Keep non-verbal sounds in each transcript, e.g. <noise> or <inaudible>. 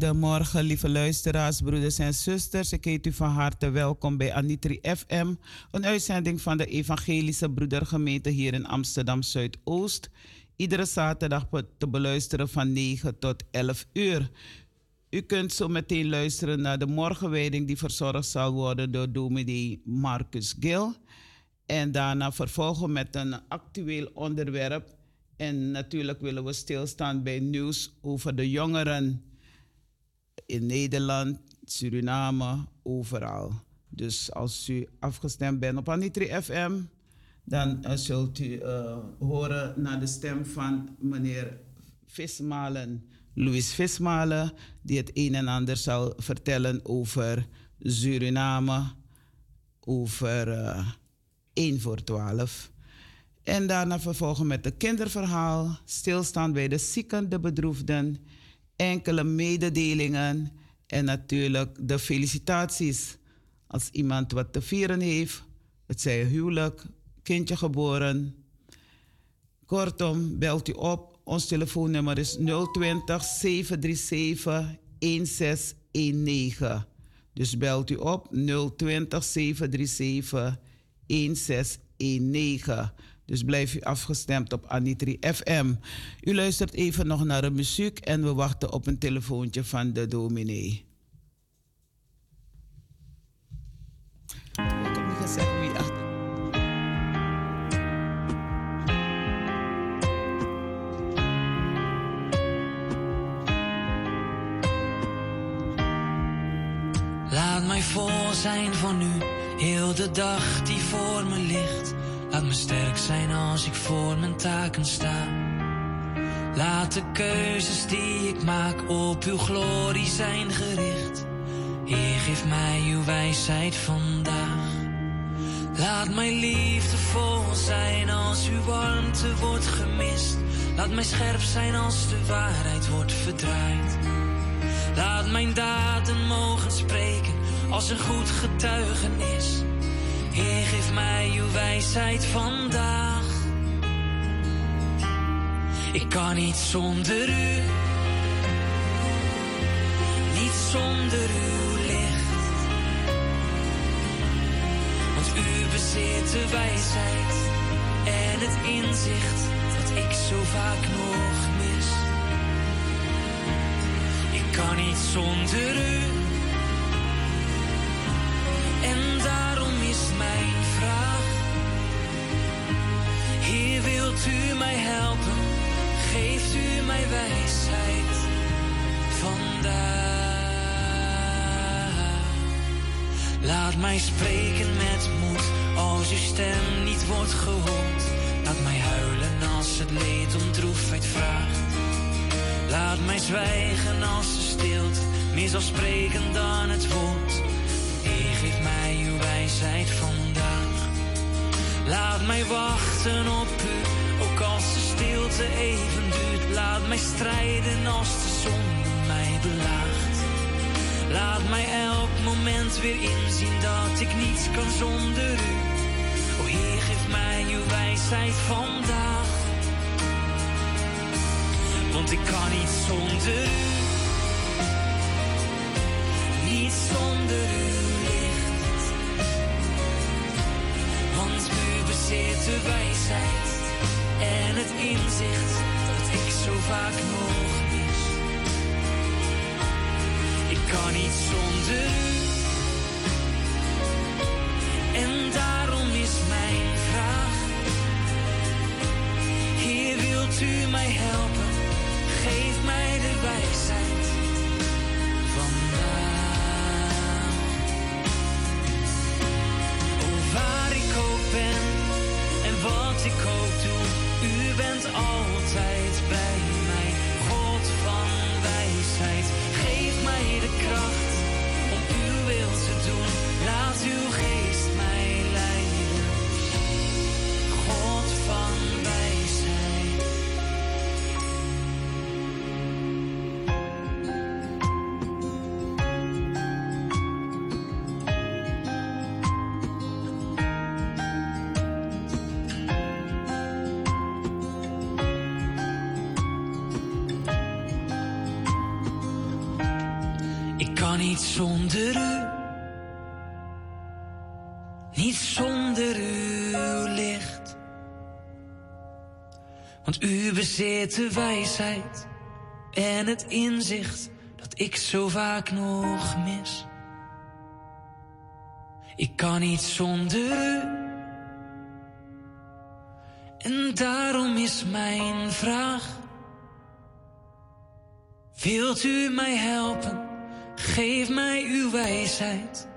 Goedemorgen, lieve luisteraars, broeders en zusters. Ik heet u van harte welkom bij Anitri FM, een uitzending van de Evangelische Broedergemeente hier in Amsterdam Zuidoost. Iedere zaterdag te beluisteren van 9 tot 11 uur. U kunt zo meteen luisteren naar de morgenwijding die verzorgd zal worden door dominee Marcus Gil. En daarna vervolgen met een actueel onderwerp. En natuurlijk willen we stilstaan bij nieuws over de jongeren in Nederland, Suriname, overal. Dus als u afgestemd bent op Anitri FM, dan uh, zult u uh, horen naar de stem van meneer Vismalen, Louis Vismalen, die het een en ander zal vertellen over Suriname, over uh, 1 voor 12. En daarna vervolgen met het kinderverhaal, stilstaan bij de zieken, de bedroefden enkele mededelingen en natuurlijk de felicitaties. Als iemand wat te vieren heeft, het zij huwelijk, kindje geboren. Kortom, belt u op. Ons telefoonnummer is 020 737 1619. Dus belt u op 020 737 1619. Dus blijf u afgestemd op Anitri FM. U luistert even nog naar de muziek en we wachten op een telefoontje van de dominee. Laat mij vol zijn van nu, heel de dag die voor me ligt. Laat me sterk zijn als ik voor mijn taken sta. Laat de keuzes die ik maak op uw glorie zijn gericht. Heer, geef mij uw wijsheid vandaag. Laat mij liefdevol zijn als uw warmte wordt gemist. Laat mij scherp zijn als de waarheid wordt verdraaid. Laat mijn daden mogen spreken als een goed getuigenis. Heer, geef mij uw wijsheid vandaag. Ik kan niet zonder u, niet zonder uw licht. Want u bezit de wijsheid en het inzicht dat ik zo vaak nog mis. Ik kan niet zonder u. En daarom is mijn vraag: Heer, wilt u mij helpen? Geeft u mij wijsheid vandaag? Laat mij spreken met moed als uw stem niet wordt gehoord. Laat mij huilen als het leed om droefheid vraagt. Laat mij zwijgen als de stilte meer zal spreken dan het woord. Uw wijsheid vandaag. Laat mij wachten op u, ook als de stilte even duurt. Laat mij strijden als de zon mij belaagt. Laat mij elk moment weer inzien dat ik niets kan zonder u. O Heer, geef mij uw wijsheid vandaag. Want ik kan niet zonder u. Niet zonder uw de wijsheid en het inzicht dat ik zo vaak nog niet. kan niet zonder u. En daarom is mijn vraag: Heer, wilt u mij helpen? Geef mij de wijsheid vandaag. Oh, waar ik ook ben ik ook doe, u bent altijd bij mij. God van wijsheid, geef mij de kracht om uw wil te doen. Laat uw geest niet zonder u. Niet zonder uw licht. Want u bezit de wijsheid en het inzicht dat ik zo vaak nog mis. Ik kan niet zonder u. En daarom is mijn vraag. Wilt u mij helpen? Geef mij uw wijsheid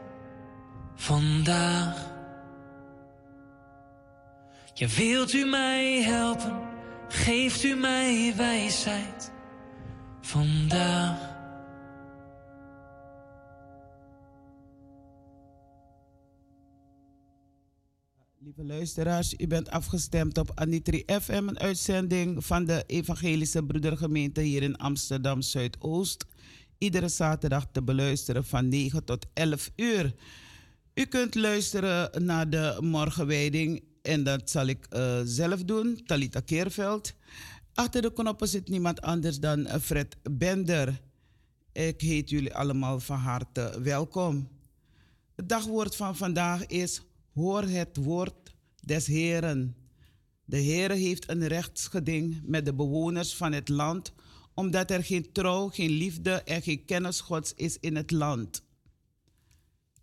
vandaag. Ja, wilt u mij helpen? Geeft u mij wijsheid vandaag. Lieve luisteraars, u bent afgestemd op Anitri FM, een uitzending van de Evangelische Broedergemeente hier in Amsterdam Zuidoost. Iedere zaterdag te beluisteren van 9 tot 11 uur. U kunt luisteren naar de morgenwijding en dat zal ik eh, zelf doen, Talita Keerveld. Achter de knoppen zit niemand anders dan Fred Bender. Ik heet jullie allemaal van harte welkom. Het dagwoord van vandaag is: Hoor het woord des Heren. De Heere heeft een rechtsgeding met de bewoners van het land, omdat er geen trouw, geen liefde en geen kennis Gods is in het land.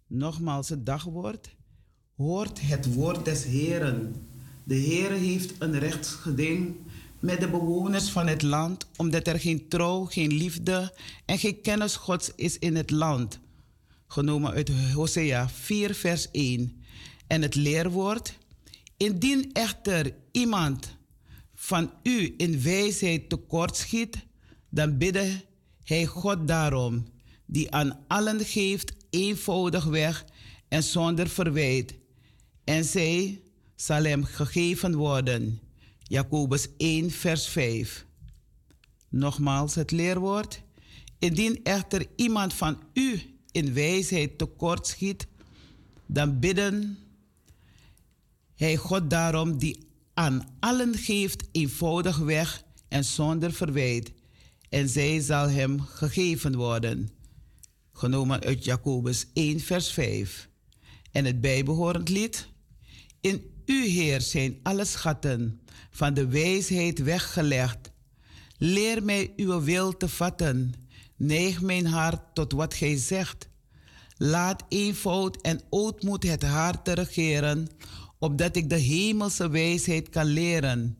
Nogmaals het dagwoord. Hoort het woord des Heren. De Heere heeft een rechtsgeding met de bewoners van het land, omdat er geen trouw, geen liefde en geen kennis Gods is in het land. Genomen uit Hosea 4, vers 1. En het leerwoord. Indien echter iemand van u in wijsheid tekortschiet, dan bidde hij God daarom, die aan allen geeft eenvoudig weg en zonder verwijt. En zij zal hem gegeven worden. Jacobus 1, vers 5. Nogmaals het leerwoord. Indien echter iemand van u in wijsheid tekortschiet, dan bidden hij God daarom die aan allen geeft eenvoudig weg en zonder verwijt. En zij zal hem gegeven worden. Genomen uit Jacobus 1 vers 5. En het bijbehorend lied. In u Heer zijn alle schatten van de wijsheid weggelegd. Leer mij uw wil te vatten. Neig mijn hart tot wat gij zegt. Laat eenvoud en ootmoed het hart te regeren, opdat ik de hemelse wijsheid kan leren.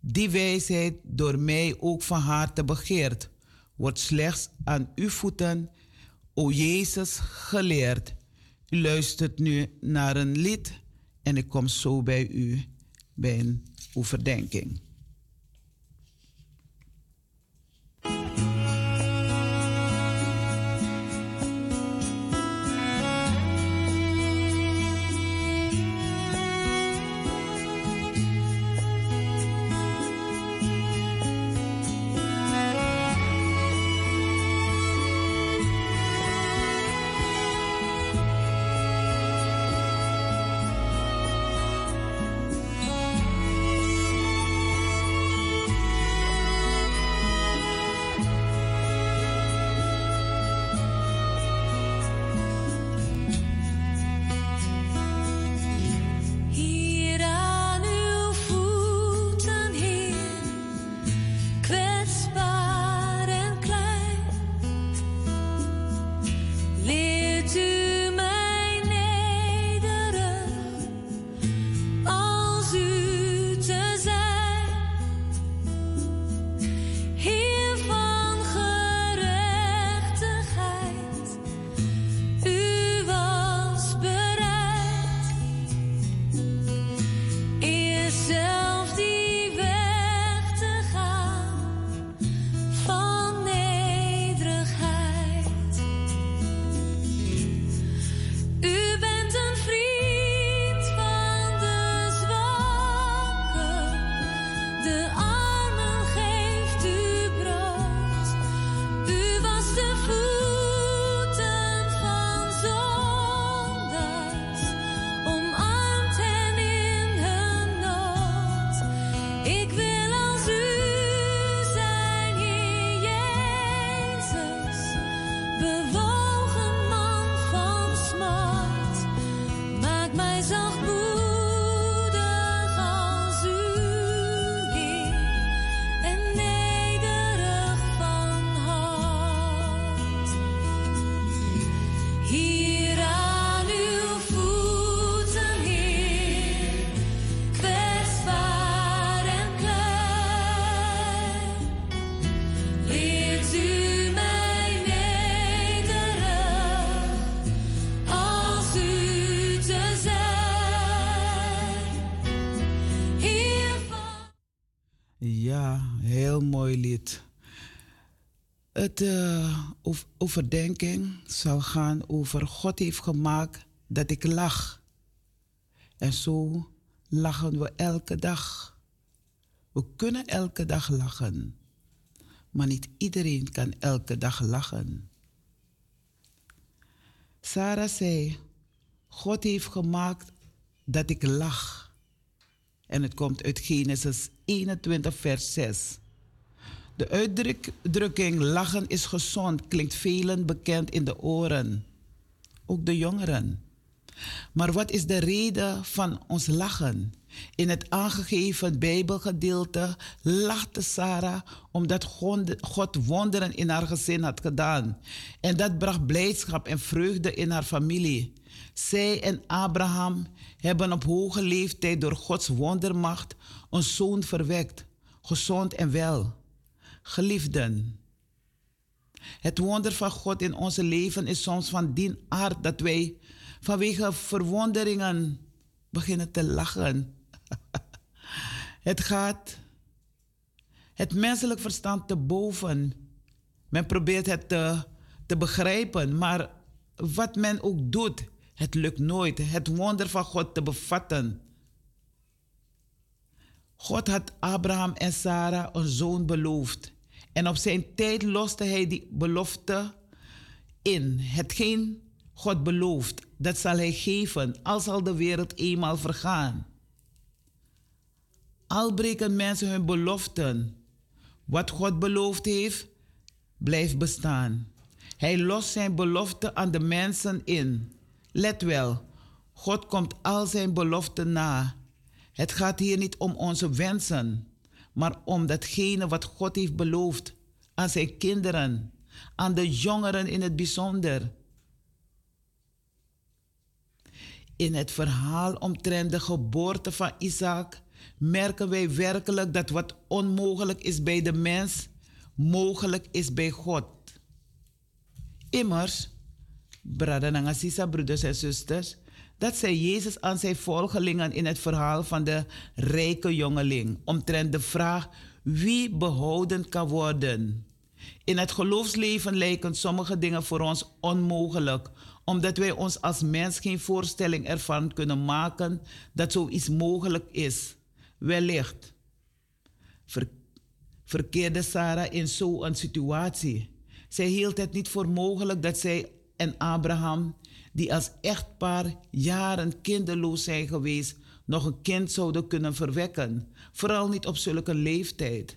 Die wijsheid, door mij ook van harte begeerd, wordt slechts aan uw voeten, o Jezus, geleerd. U luistert nu naar een lied en ik kom zo bij u bij een overdenking. Overdenking zal gaan over God heeft gemaakt dat ik lach. En zo lachen we elke dag. We kunnen elke dag lachen, maar niet iedereen kan elke dag lachen. Sarah zei, God heeft gemaakt dat ik lach. En het komt uit Genesis 21, vers 6. De uitdrukking lachen is gezond klinkt velen bekend in de oren, ook de jongeren. Maar wat is de reden van ons lachen? In het aangegeven Bijbelgedeelte lachte Sarah omdat God wonderen in haar gezin had gedaan. En dat bracht blijdschap en vreugde in haar familie. Zij en Abraham hebben op hoge leeftijd door Gods wondermacht een zoon verwekt, gezond en wel. Geliefden, het wonder van God in onze leven is soms van die aard dat wij vanwege verwonderingen beginnen te lachen. <laughs> het gaat het menselijk verstand te boven. Men probeert het te, te begrijpen, maar wat men ook doet, het lukt nooit het wonder van God te bevatten. God had Abraham en Sarah een zoon beloofd. En op zijn tijd loste hij die belofte in. Hetgeen God belooft, dat zal hij geven, al zal de wereld eenmaal vergaan. Al breken mensen hun beloften, wat God beloofd heeft, blijft bestaan. Hij lost zijn belofte aan de mensen in. Let wel, God komt al zijn beloften na. Het gaat hier niet om onze wensen, maar om datgene wat God heeft beloofd aan zijn kinderen, aan de jongeren in het bijzonder. In het verhaal omtrent de geboorte van Isaac merken wij werkelijk dat wat onmogelijk is bij de mens, mogelijk is bij God. Immers, broeders en zusters, dat zei Jezus aan zijn volgelingen in het verhaal van de rijke jongeling, omtrent de vraag wie behouden kan worden. In het geloofsleven lijken sommige dingen voor ons onmogelijk, omdat wij ons als mens geen voorstelling ervan kunnen maken dat zoiets mogelijk is. Wellicht verkeerde Sarah in zo'n situatie. Zij hield het niet voor mogelijk dat zij en Abraham, die als echtpaar jaren kinderloos zijn geweest, nog een kind zouden kunnen verwekken, vooral niet op zulke leeftijd.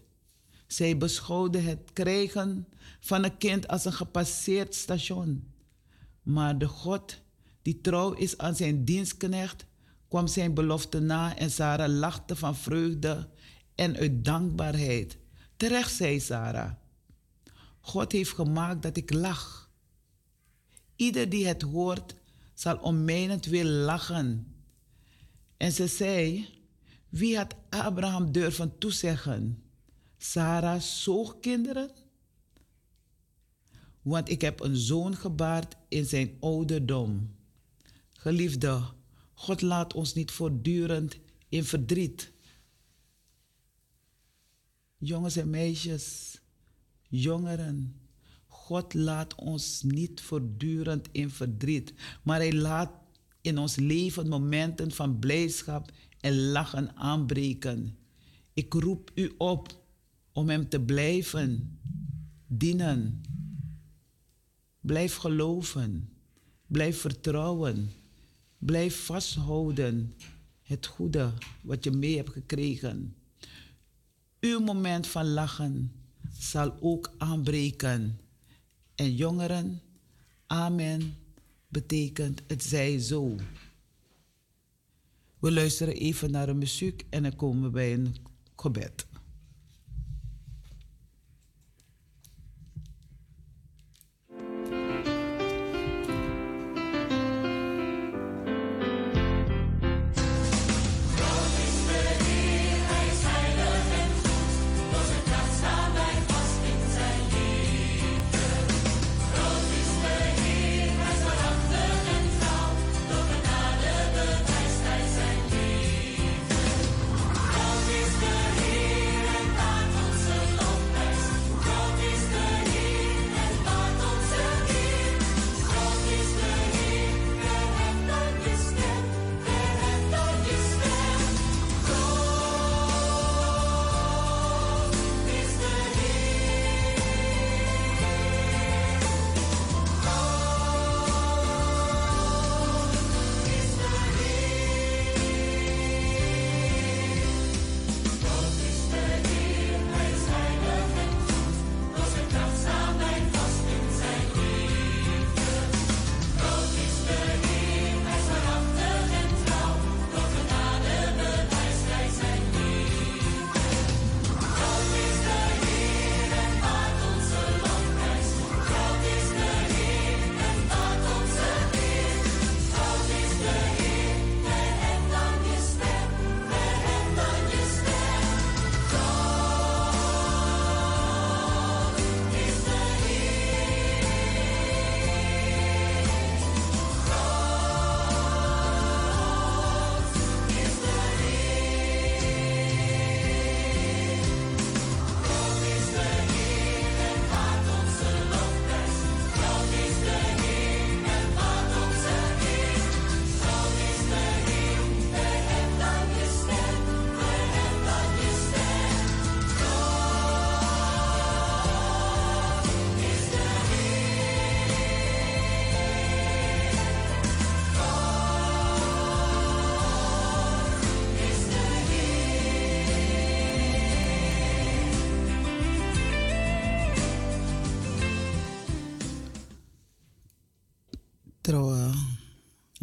Zij beschouwde het krijgen van een kind als een gepasseerd station. Maar de God die trouw is aan zijn dienstknecht, kwam zijn belofte na en Sarah lachte van vreugde en uit dankbaarheid. Terecht zei Sarah. God heeft gemaakt dat ik lach. Ieder die het hoort, zal om mijnentwil lachen. En ze zei, wie had Abraham durven toezeggen? Sarah zoog kinderen? Want ik heb een zoon gebaard in zijn ouderdom. Geliefde, God laat ons niet voortdurend in verdriet. Jongens en meisjes, jongeren, God laat ons niet voortdurend in verdriet, maar Hij laat in ons leven momenten van blijdschap en lachen aanbreken. Ik roep u op om Hem te blijven dienen. Blijf geloven. Blijf vertrouwen. Blijf vasthouden het goede wat je mee hebt gekregen. Uw moment van lachen zal ook aanbreken. En jongeren, amen betekent het zij zo. We luisteren even naar een muziek en dan komen we bij een gebed.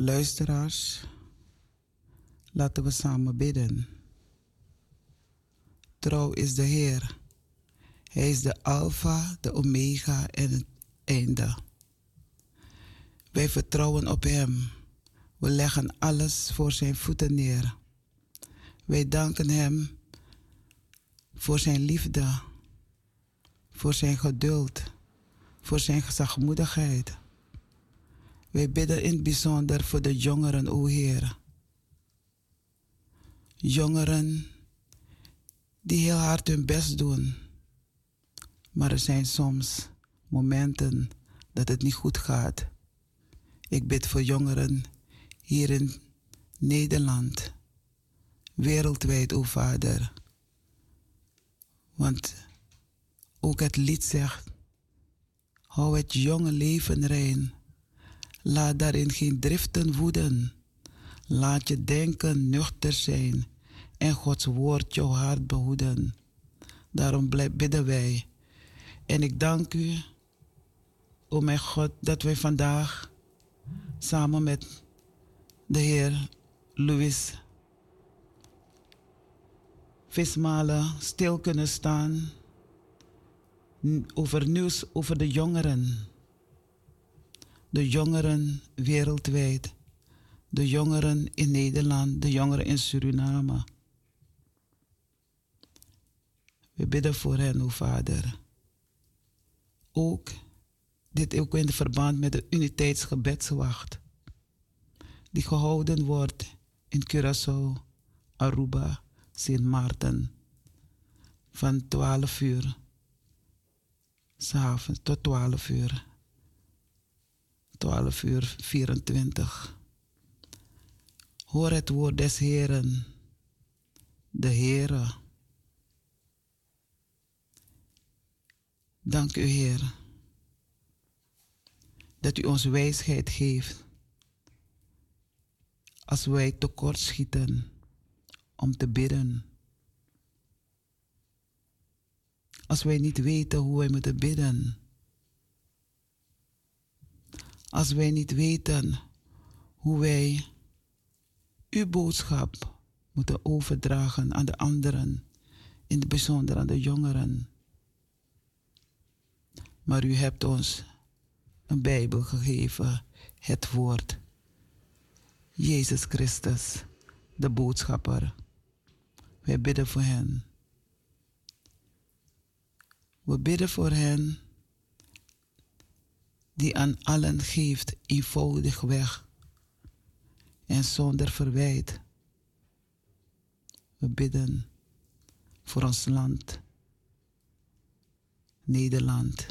Luisteraars, laten we samen bidden. Trouw is de Heer. Hij is de Alpha, de Omega en het einde. Wij vertrouwen op Hem. We leggen alles voor Zijn voeten neer. Wij danken Hem voor Zijn liefde, voor Zijn geduld, voor Zijn gezagmoedigheid. Wij bidden in het bijzonder voor de jongeren, o Heer. Jongeren die heel hard hun best doen. Maar er zijn soms momenten dat het niet goed gaat. Ik bid voor jongeren hier in Nederland, wereldwijd, o Vader. Want ook het lied zegt, hou het jonge leven rein. Laat daarin geen driften woeden. Laat je denken nuchter zijn en Gods woord jouw hart behoeden. Daarom bidden wij. En ik dank u, o mijn God, dat wij vandaag samen met de Heer Louis Vismalen stil kunnen staan over nieuws over de jongeren. De jongeren wereldwijd. De jongeren in Nederland, de jongeren in Suriname. We bidden voor hen, o Vader. Ook dit ook in verband met de uniteitsgebedswacht. Die gehouden wordt in Curaçao, Aruba, Sint Maarten. Van 12 uur s'avonds tot 12 uur. 12 uur 24. Hoor het woord des Heren, de Heere. Dank u, Heer, dat u ons wijsheid geeft als wij tekort schieten om te bidden. Als wij niet weten hoe wij moeten bidden. Als wij niet weten hoe wij uw boodschap moeten overdragen aan de anderen, in het bijzonder aan de jongeren. Maar u hebt ons een Bijbel gegeven, het woord. Jezus Christus, de boodschapper. Wij bidden voor hen. We bidden voor hen die aan allen geeft eenvoudig weg en zonder verwijt. We bidden voor ons land, Nederland,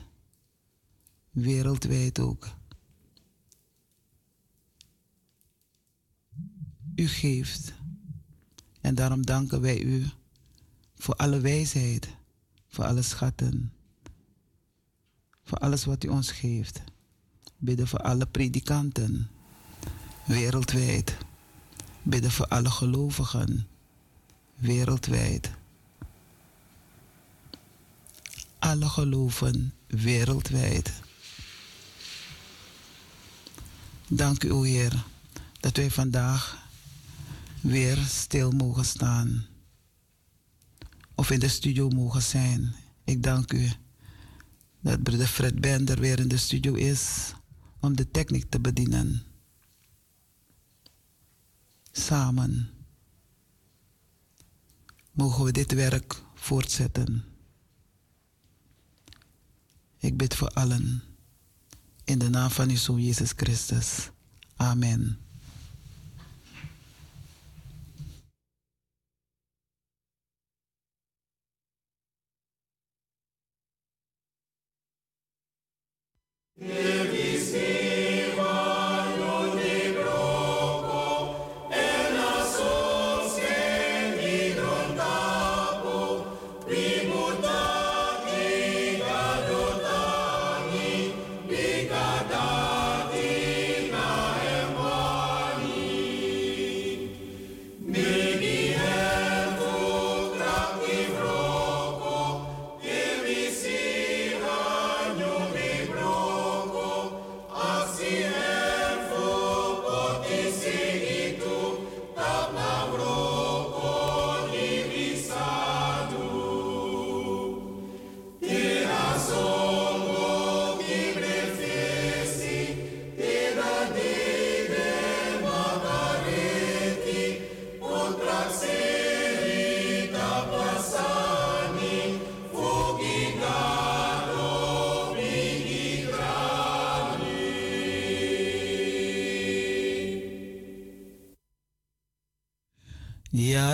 wereldwijd ook. U geeft en daarom danken wij u voor alle wijsheid, voor alle schatten, voor alles wat u ons geeft. Bidden voor alle predikanten wereldwijd. Bidden voor alle gelovigen wereldwijd. Alle geloven wereldwijd. Dank u, o Heer, dat wij vandaag weer stil mogen staan. Of in de studio mogen zijn. Ik dank u dat broeder Fred Bender weer in de studio is om de techniek te bedienen. Samen mogen we dit werk voortzetten. Ik bid voor allen. In de naam van uw Zoon Jezus Christus. Amen. Amen. see.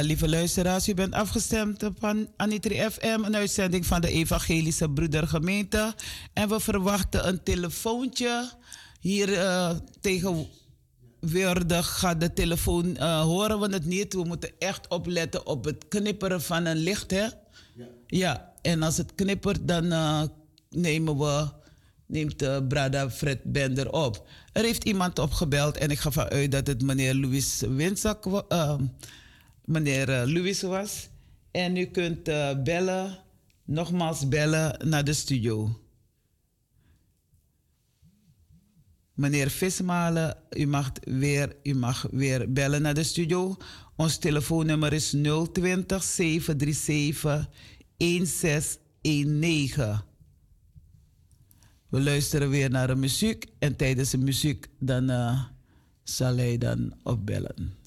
Lieve luisteraars, u bent afgestemd op Anitri FM, een uitzending van de Evangelische Broedergemeente. En we verwachten een telefoontje. Hier uh, tegenwoordig gaat de telefoon, uh, horen we het niet. We moeten echt opletten op het knipperen van een licht, hè? Ja. Ja, en als het knippert, dan uh, nemen we, neemt Brada Fred Bender op. Er heeft iemand opgebeld en ik ga vanuit dat het meneer Louis Winzak uh, meneer uh, Louis was. En u kunt uh, bellen, nogmaals bellen naar de studio. Meneer Vismalen, u mag, weer, u mag weer bellen naar de studio. Ons telefoonnummer is 020 737 1619. We luisteren weer naar de muziek en tijdens de muziek dan, uh, zal hij dan opbellen.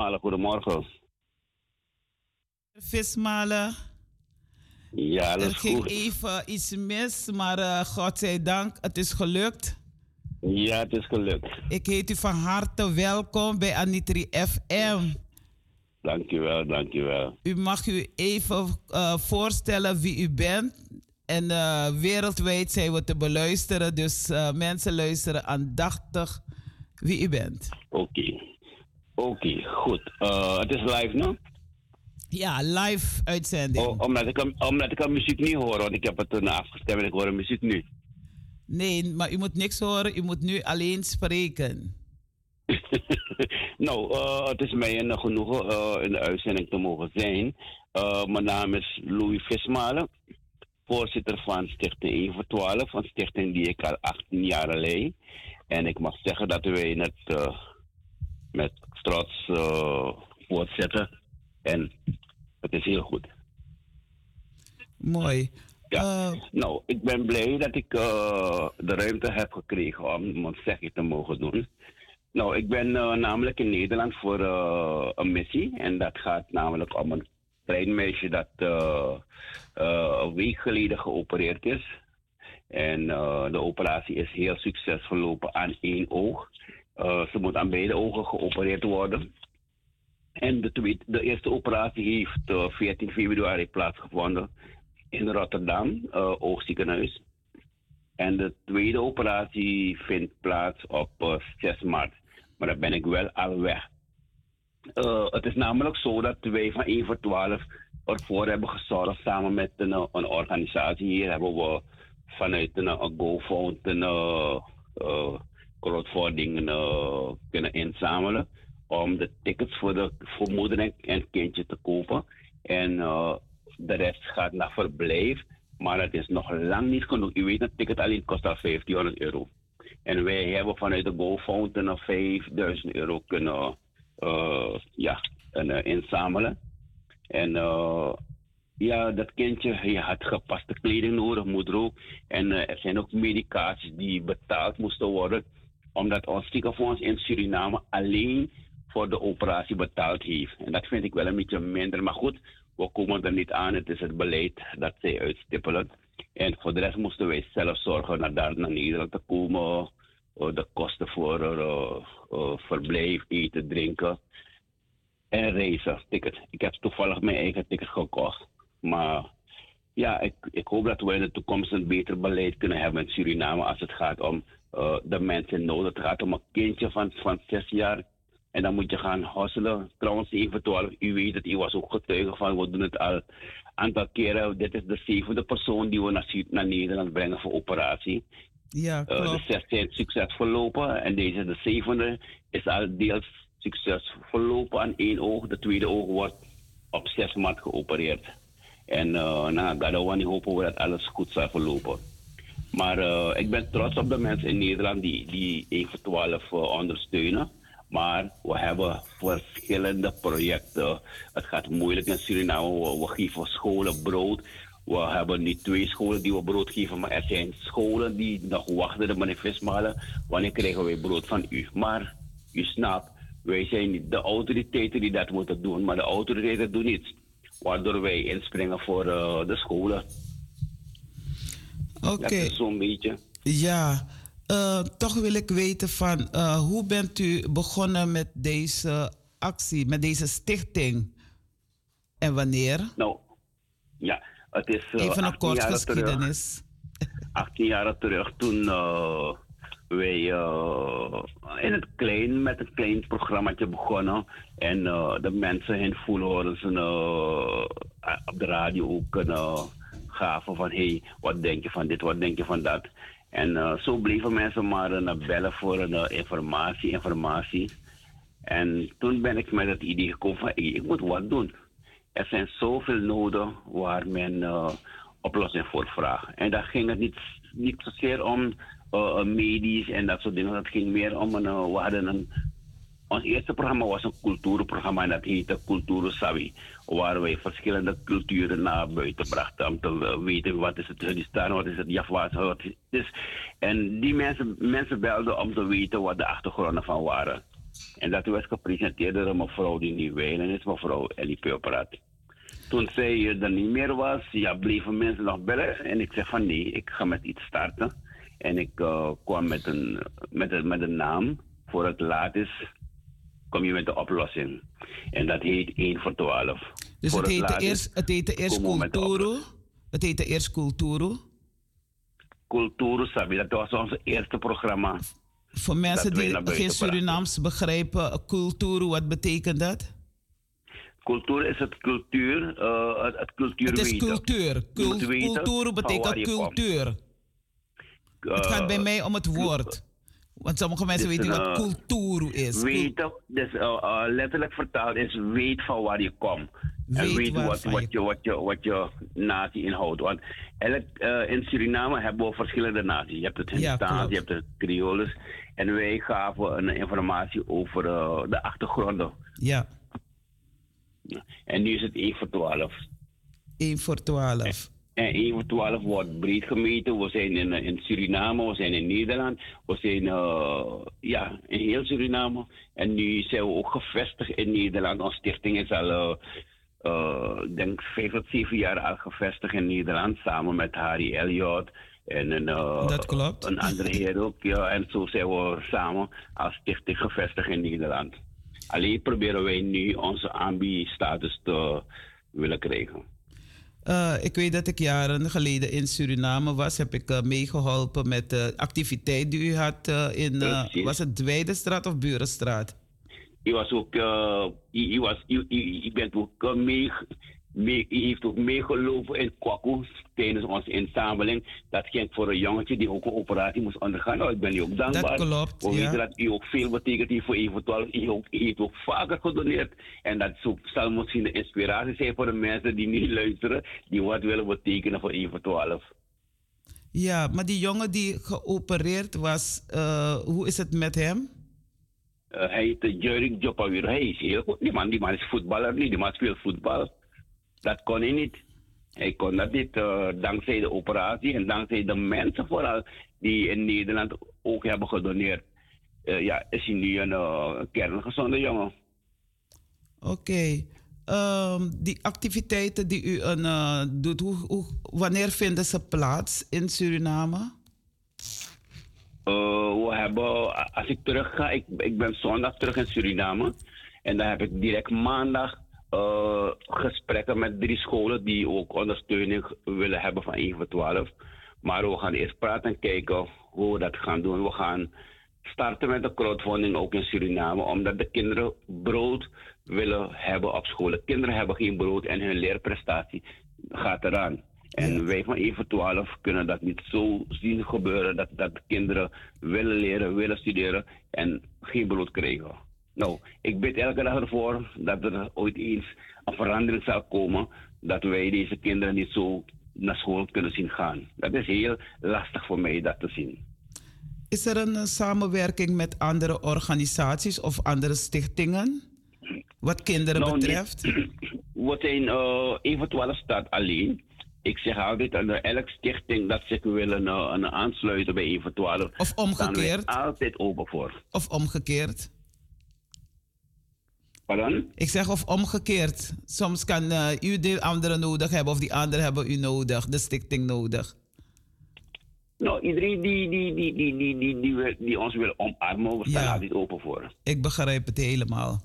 Vismalen, goedemorgen. Vismalen. Ja, dat er is ging goed. even iets mis, maar uh, God zij dank, het is gelukt. Ja, het is gelukt. Ik heet u van harte welkom bij Anitri FM. Dankjewel, dankjewel. U mag u even uh, voorstellen wie u bent. En uh, wereldwijd zijn we te beluisteren, dus mensen luisteren aandachtig wie u bent. Oké. Okay. Oké, okay, goed. Uh, het is live, no? Ja, live uitzending. Oh, omdat, ik, omdat ik muziek niet hoor, want ik heb het toen afgestemd en ik hoor muziek nu. Nee, maar u moet niks horen, u moet nu alleen spreken. <laughs> nou, uh, het is mij een genoegen uh, in de uitzending te mogen zijn. Uh, mijn naam is Louis Vismalen, voorzitter van Stichting 1 voor 12, een stichting die ik al 18 jaar leid. En ik mag zeggen dat wij het uh, met trots uh, voortzetten. En het is heel goed. Mooi. Ja. nou, ik ben blij dat ik de ruimte heb gekregen om mijn zegje te mogen doen. Nou, ik ben namelijk in Nederland voor een missie. En dat gaat namelijk om een klein meisje dat een week geleden geopereerd is. En de operatie is heel succesvol verlopen aan één oog. Ze moet aan beide ogen geopereerd worden. En de, de eerste operatie heeft 14 februari plaatsgevonden in Rotterdam, oogziekenhuis. En de tweede operatie vindt plaats op 6 maart. Maar daar ben ik wel al weg. Het is namelijk zo dat wij van 1 voor 12 ervoor hebben gezorgd samen met een, een organisatie. Hier hebben we vanuit een, een GoFund een crowdfunding uh, kunnen inzamelen om de tickets voor, de, voor moeder en, kindje te kopen. En de rest gaat naar verblijf, maar het is nog lang niet genoeg. U weet, een ticket alleen kost al 1500 euro. En wij hebben vanuit de GoFund een 5000 euro kunnen uh, ja, en, inzamelen. En ja, dat kindje je had gepaste kleding nodig, moeder ook. En er zijn ook medicaties die betaald moesten worden, omdat ons ziekenfonds in Suriname alleen voor de operatie betaald heeft. En dat vind ik wel een beetje minder. Maar goed, we komen er niet aan. Het is het beleid dat zij uitstippelen. En voor de rest moesten wij zelf zorgen naar daar naar Nederland te komen. De kosten voor uh, verblijf, eten, drinken en reizen. Ticket. Ik heb toevallig mijn eigen ticket gekocht. Maar ja, ik, ik hoop dat we in de toekomst een beter beleid kunnen hebben in Suriname als het gaat om uh, de mensen nood. Het gaat om een kindje van, van zes jaar. En dan moet je gaan hosselen. Trouwens, 12, u weet het, u was ook getuige van, we doen het al een aantal keren. Dit is de zevende persoon die we naar, naar Nederland brengen voor operatie. Ja, klopt. Uh, de zes zijn succesvol lopen en deze, de zevende, is al deels succesvol lopen aan één oog. De tweede oog wordt op 6 maart geopereerd. En uh, nou, daar hopen we dat alles goed zal verlopen. Maar uh, ik ben trots op de mensen in Nederland die, die 1 voor 12 uh, ondersteunen. Maar we hebben verschillende projecten. Het gaat moeilijk in Suriname. We, geven scholen brood. We hebben niet twee scholen die we brood geven, maar er zijn scholen die nog wachten, de manifestmalen. Wanneer krijgen wij brood van u? Maar u snapt, wij zijn niet de autoriteiten die dat moeten doen, maar de autoriteiten doen niets. Waardoor wij inspringen voor uh, de scholen. Oké. Okay. Zo'n beetje. Ja, uh, toch wil ik weten van uh, hoe bent u begonnen met deze actie, met deze stichting? En wanneer? Nou, ja, het is. Even een kort geschiedenis. <laughs> 18 jaar terug, toen wij uh, in het klein met een klein programmaatje begonnen. En uh, de mensen in Voelhorens uh, op de radio ook uh, gaven van hey, wat denk je van dit, wat denk je van dat. En zo bleven mensen maar bellen voor een informatie, informatie. En toen ben ik met het idee gekomen van ik moet wat doen. Er zijn zoveel noden waar men oplossing voor vraagt. En daar ging het niet, niet zozeer om medisch en dat soort dingen. Dat ging meer om we hadden een, ons eerste programma was een cultuurprogramma en dat heette Cultuur Savi. Waar wij verschillende culturen naar buiten brachten om te weten wat is het Kurdistan, wat is het Java's, wat is het. En die mensen, mensen belden om te weten wat de achtergronden van waren. En dat werd gepresenteerd door mevrouw die nu wijlen is, mevrouw Ellie Peuperaat. Toen zij er niet meer was, ja, bleven mensen nog bellen. En ik zeg van nee, ik ga met iets starten. En ik uh, kwam met een, met, een, met een naam. Voor het laat is, kom je met de oplossing. En dat heet 1 voor 12. Dus voor het, heette eerst, het heette eerst Culturo? Het heette eerst Culturo? Culturo Sabi, dat was ons eerste programma. Voor mensen die geen Surinaams begrijpen, cultuur, wat betekent dat? Cultuur is het cultuur, uh, het, het cultuur Het is cultuur. Cultuur betekent cultuur. het gaat bij mij om het woord. Want sommige mensen weten niet wat cultuur is. Weten, dus uh, uh, letterlijk vertaald is weet van waar je komt. en weet wat, wat, je, wat, je, wat je natie inhoudt. Want elk, uh, in Suriname hebben we verschillende naties. Je hebt het Hindustaans, je hebt de Creoles. En wij gaven een informatie over uh, de achtergronden. Ja. En nu is het 1 voor 12. 1 voor 12. En 1 voor 12 wordt breed gemeten. We zijn in, in Suriname, we zijn in Nederland, we zijn uh, ja, in heel Suriname. En nu zijn we ook gevestigd in Nederland. Onze stichting is al, uh, denk 5 tot 7 jaar al gevestigd in Nederland, samen met Harry Elliot. En een, Dat klopt. een andere heer ook. Ja, en zo zijn we samen als stichting gevestigd in Nederland. Alleen proberen wij nu onze ambi-status te willen krijgen. Uh, ik weet dat ik jaren geleden in Suriname was. Heb ik uh, meegeholpen met de activiteit die u had uh, in... was het Dwijdenstraat of Burenstraat? U was ook... u, was, u bent ook mee mee, heeft ook meegelopen in Kwaku tijdens onze inzameling. Dat ging voor een jongetje die ook een operatie moest ondergaan. Nou, ik ben u ook dankbaar. Dat klopt, We weten dat u ook veel betekent voor eventueel. U, ook, heeft ook vaker gedoneerd. En dat zal misschien de inspiratie zijn voor de mensen die niet luisteren, die wat willen betekenen voor eventueel. Ja, maar die jongen die geopereerd was, uh, hoe is het met hem? Uh, hij heet Jurik Jopawir. Hij is heel goed. Die man, die man is voetballer niet. Die man speelt voetbal. Dat kon hij niet. Hij kon dat niet uh, dankzij de operatie en dankzij de mensen vooral die in Nederland ook hebben gedoneerd. Uh, ja, is hij nu een uh, kerngezonde jongen. Oké. Okay. Um, die activiteiten die u uh, doet, hoe, hoe, wanneer vinden ze plaats in Suriname? we hebben, als ik terug ga, ik, ik ben zondag terug in Suriname. En dan heb ik direct maandag uh, gesprekken met drie scholen die ook ondersteuning willen hebben van 1 voor 12. Maar we gaan eerst praten en kijken hoe we dat gaan doen. We gaan starten met de crowdfunding ook in Suriname, omdat de kinderen brood willen hebben op school. De kinderen hebben geen brood en hun leerprestatie gaat eraan. En wij van 1 voor 12 kunnen dat niet zo zien gebeuren dat, dat de kinderen willen leren, willen studeren en geen brood krijgen. Nou, ik bid elke dag ervoor dat er ooit eens een verandering zal komen. Dat wij deze kinderen niet zo naar school kunnen zien gaan. Dat is heel lastig voor mij dat te zien. Is er een samenwerking met andere organisaties of andere stichtingen? Wat kinderen nou, betreft? <clears throat> We zijn uh, eventueel staat alleen. Ik zeg altijd aan elke stichting dat zich willen uh, aansluiten bij eventueel. Of omgekeerd. altijd open voor. Of omgekeerd. Pardon? Ik zeg of omgekeerd. Soms kan uh, u de anderen nodig hebben of die anderen hebben u nodig, de stichting nodig. Nou, iedereen die, die, die, die, die, die, die, die ons wil omarmen, we staan ja. altijd open voor. Ik begrijp het helemaal.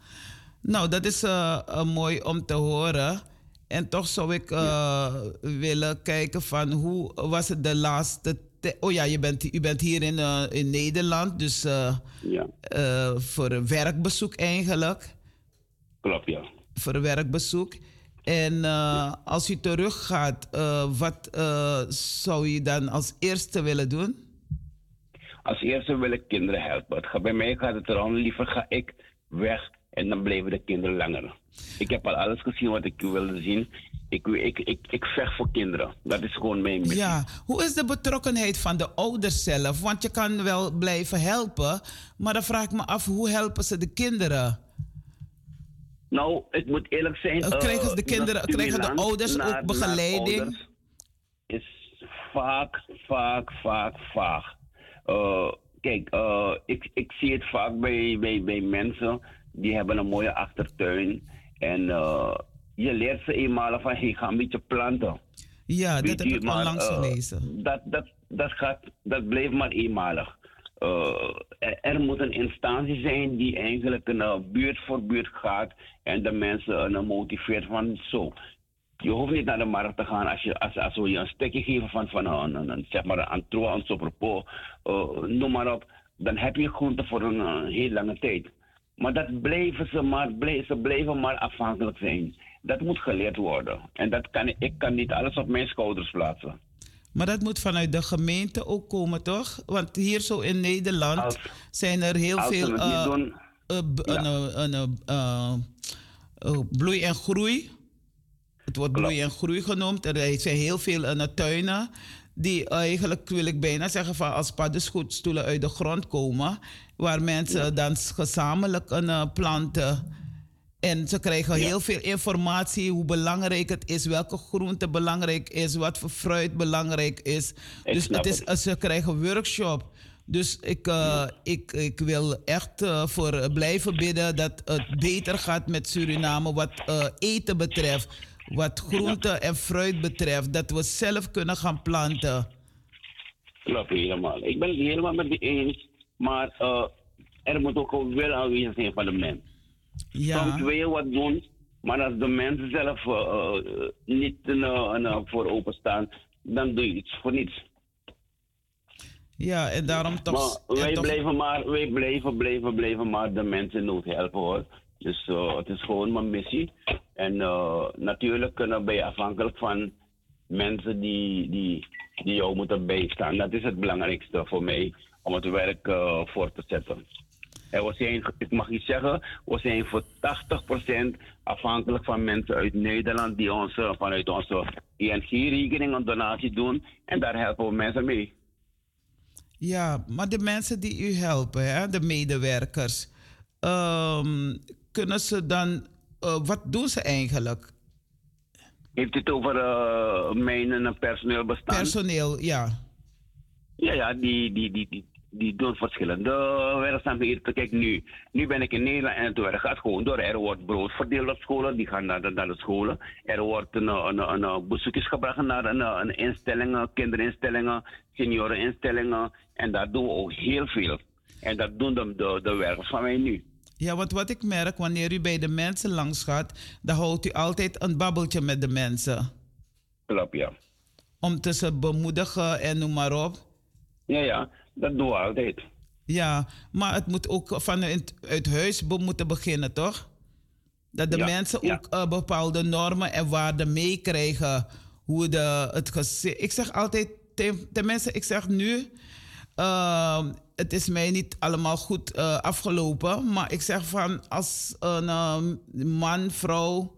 Nou, dat is uh, uh, mooi om te horen. En toch zou ik ja. willen kijken van hoe was het de laatste Oh ja, je bent, u bent hier in, in Nederland, dus ja. voor een werkbezoek eigenlijk. Klopt, ja. Voor werkbezoek. En uh, als u teruggaat, uh, wat uh, zou je dan als eerste willen doen? Als eerste wil ik kinderen helpen. Bij mij gaat het erom, liever ga ik weg en dan blijven de kinderen langer. Ik heb al alles gezien wat ik wilde zien. Ik, ik, ik, ik vecht voor kinderen. Dat is gewoon mijn missie. Ja, hoe is de betrokkenheid van de ouders zelf? Want je kan wel blijven helpen, maar dan vraag ik me af, hoe helpen ze de kinderen? Nou, ik moet eerlijk zijn. Uh, krijgen de kinderen, krijgen de ouders ook begeleiding? is vaak, vaak, vaak, vaak. Uh, kijk, uh, ik, ik zie het vaak bij, bij, bij mensen die hebben een mooie achtertuin. En je leert ze eenmaal van, hey, ga een beetje planten. Ja, dat heb ik al langs gelezen. dat, dat, dat, gaat, dat blijft maar eenmalig. Uh, er moet een instantie zijn die eigenlijk een uh, buurt voor buurt gaat en de mensen uh, motiveert van zo. Je hoeft niet naar de markt te gaan als, je, als, als we je een stukje geven van, van een, een, een zeg maar een antroa, een noem maar op. Dan heb je groente voor een heel lange tijd. Maar dat blijven ze maar, blijven, ze blijven maar afhankelijk zijn. Dat moet geleerd worden. En dat kan, ik kan niet alles op mijn schouders plaatsen. Maar dat moet vanuit de gemeente ook komen, toch? Want hier zo in Nederland zijn er heel veel uh, uh, bloei en groei. Het wordt bloei en groei genoemd. Er zijn heel veel uh, tuinen die eigenlijk, wil ik bijna zeggen, van als paddenstoelen uit de grond komen, waar mensen dan gezamenlijk een uh, planten. En ze krijgen heel veel informatie hoe belangrijk het is, welke groente belangrijk is, wat voor fruit belangrijk is. dus het is, het. ze krijgen een workshop. Dus ik, uh, ik, ik wil echt uh, voor blijven bidden dat het beter gaat met Suriname wat uh, eten betreft. Wat groente en fruit betreft. Dat we zelf kunnen gaan planten. Klopt helemaal. Ik ben het helemaal met je eens. Maar er moet ook wel aanwezig zijn van de mens. Ja. Soms wil je wat doen. Maar als de mensen zelf niet voor openstaan, dan doe je iets voor niets. Ja, en daarom toch. Maar wij, Blijven maar, wij blijven, blijven, blijven maar de mensen in nood helpen hoor. Dus uh, het is gewoon mijn missie. En uh, natuurlijk kunnen wij afhankelijk van mensen die, die, die jou moeten bijstaan. Dat is het belangrijkste voor mij om het werk uh, voor te zetten. We zijn, ik mag iets zeggen, we zijn voor 80% afhankelijk van mensen uit Nederland die ons, vanuit onze ING-rekening een donatie doen. En daar helpen we mensen mee. Ja, maar de mensen die u helpen, hè, de medewerkers, um, kunnen ze dan, uh, wat doen ze eigenlijk? Heeft u het over uh, mijn en personeel bestaan? Personeel, ja. Ja, ja, die, die, die, die, die doen verschillende werkzaamheden. Kijk, nu, nu ben ik in Nederland en het werk gaat gewoon door. Er wordt brood verdeeld op scholen, die gaan naar de, naar de scholen. Er wordt een, een, een, een bezoekjes gebracht naar een, een instellingen, kinderinstellingen, senioreninstellingen. En daar doen we ook heel veel. En dat doen de, de, de werkers van mij nu. Ja, want wat ik merk, wanneer u bij de mensen langs gaat, dan houdt u altijd een babbeltje met de mensen. Klopt, ja. Om te ze bemoedigen en noem maar op. Ja, ja, dat doen we altijd. Ja, maar het moet ook vanuit het huis moeten beginnen, toch? Dat de mensen ook uh, bepaalde normen en waarden meekrijgen. Hoe de, het gezin. Ik zeg altijd, tenminste, ik zeg nu uh, het is mij niet allemaal goed uh, afgelopen. Maar ik zeg van als een man, vrouw,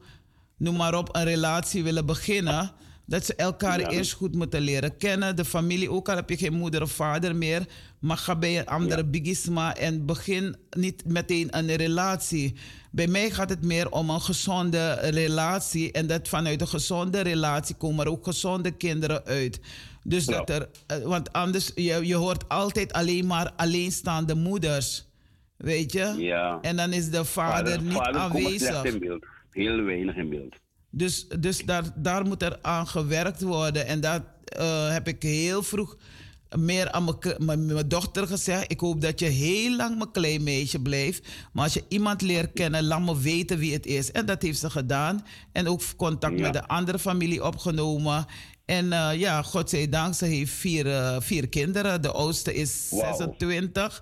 noem maar op, een relatie willen beginnen. Dat ze elkaar eerst goed moeten leren kennen. De familie, ook al heb je geen moeder of vader meer. Maar ga bij een andere ja. bigisma en begin niet meteen een relatie. Bij mij gaat het meer om een gezonde relatie. En dat vanuit een gezonde relatie komen er ook gezonde kinderen uit. Dus dat er, eh, want anders, je, je hoort altijd alleen maar alleenstaande moeders. Weet je? Ja. En dan is de vader, niet vader aanwezig. in beeld. Heel weinig in beeld. Dus, dus daar, daar moet er aan gewerkt worden. En dat uh, heb ik heel vroeg meer aan mijn dochter gezegd. Ik hoop dat je heel lang mijn klein meisje blijft. Maar als je iemand leert kennen, laat me weten wie het is. En dat heeft ze gedaan. En ook contact ja. met de andere familie opgenomen. En uh, ja, godzijdank, ze heeft vier, uh, vier kinderen. De oudste is wow. 26.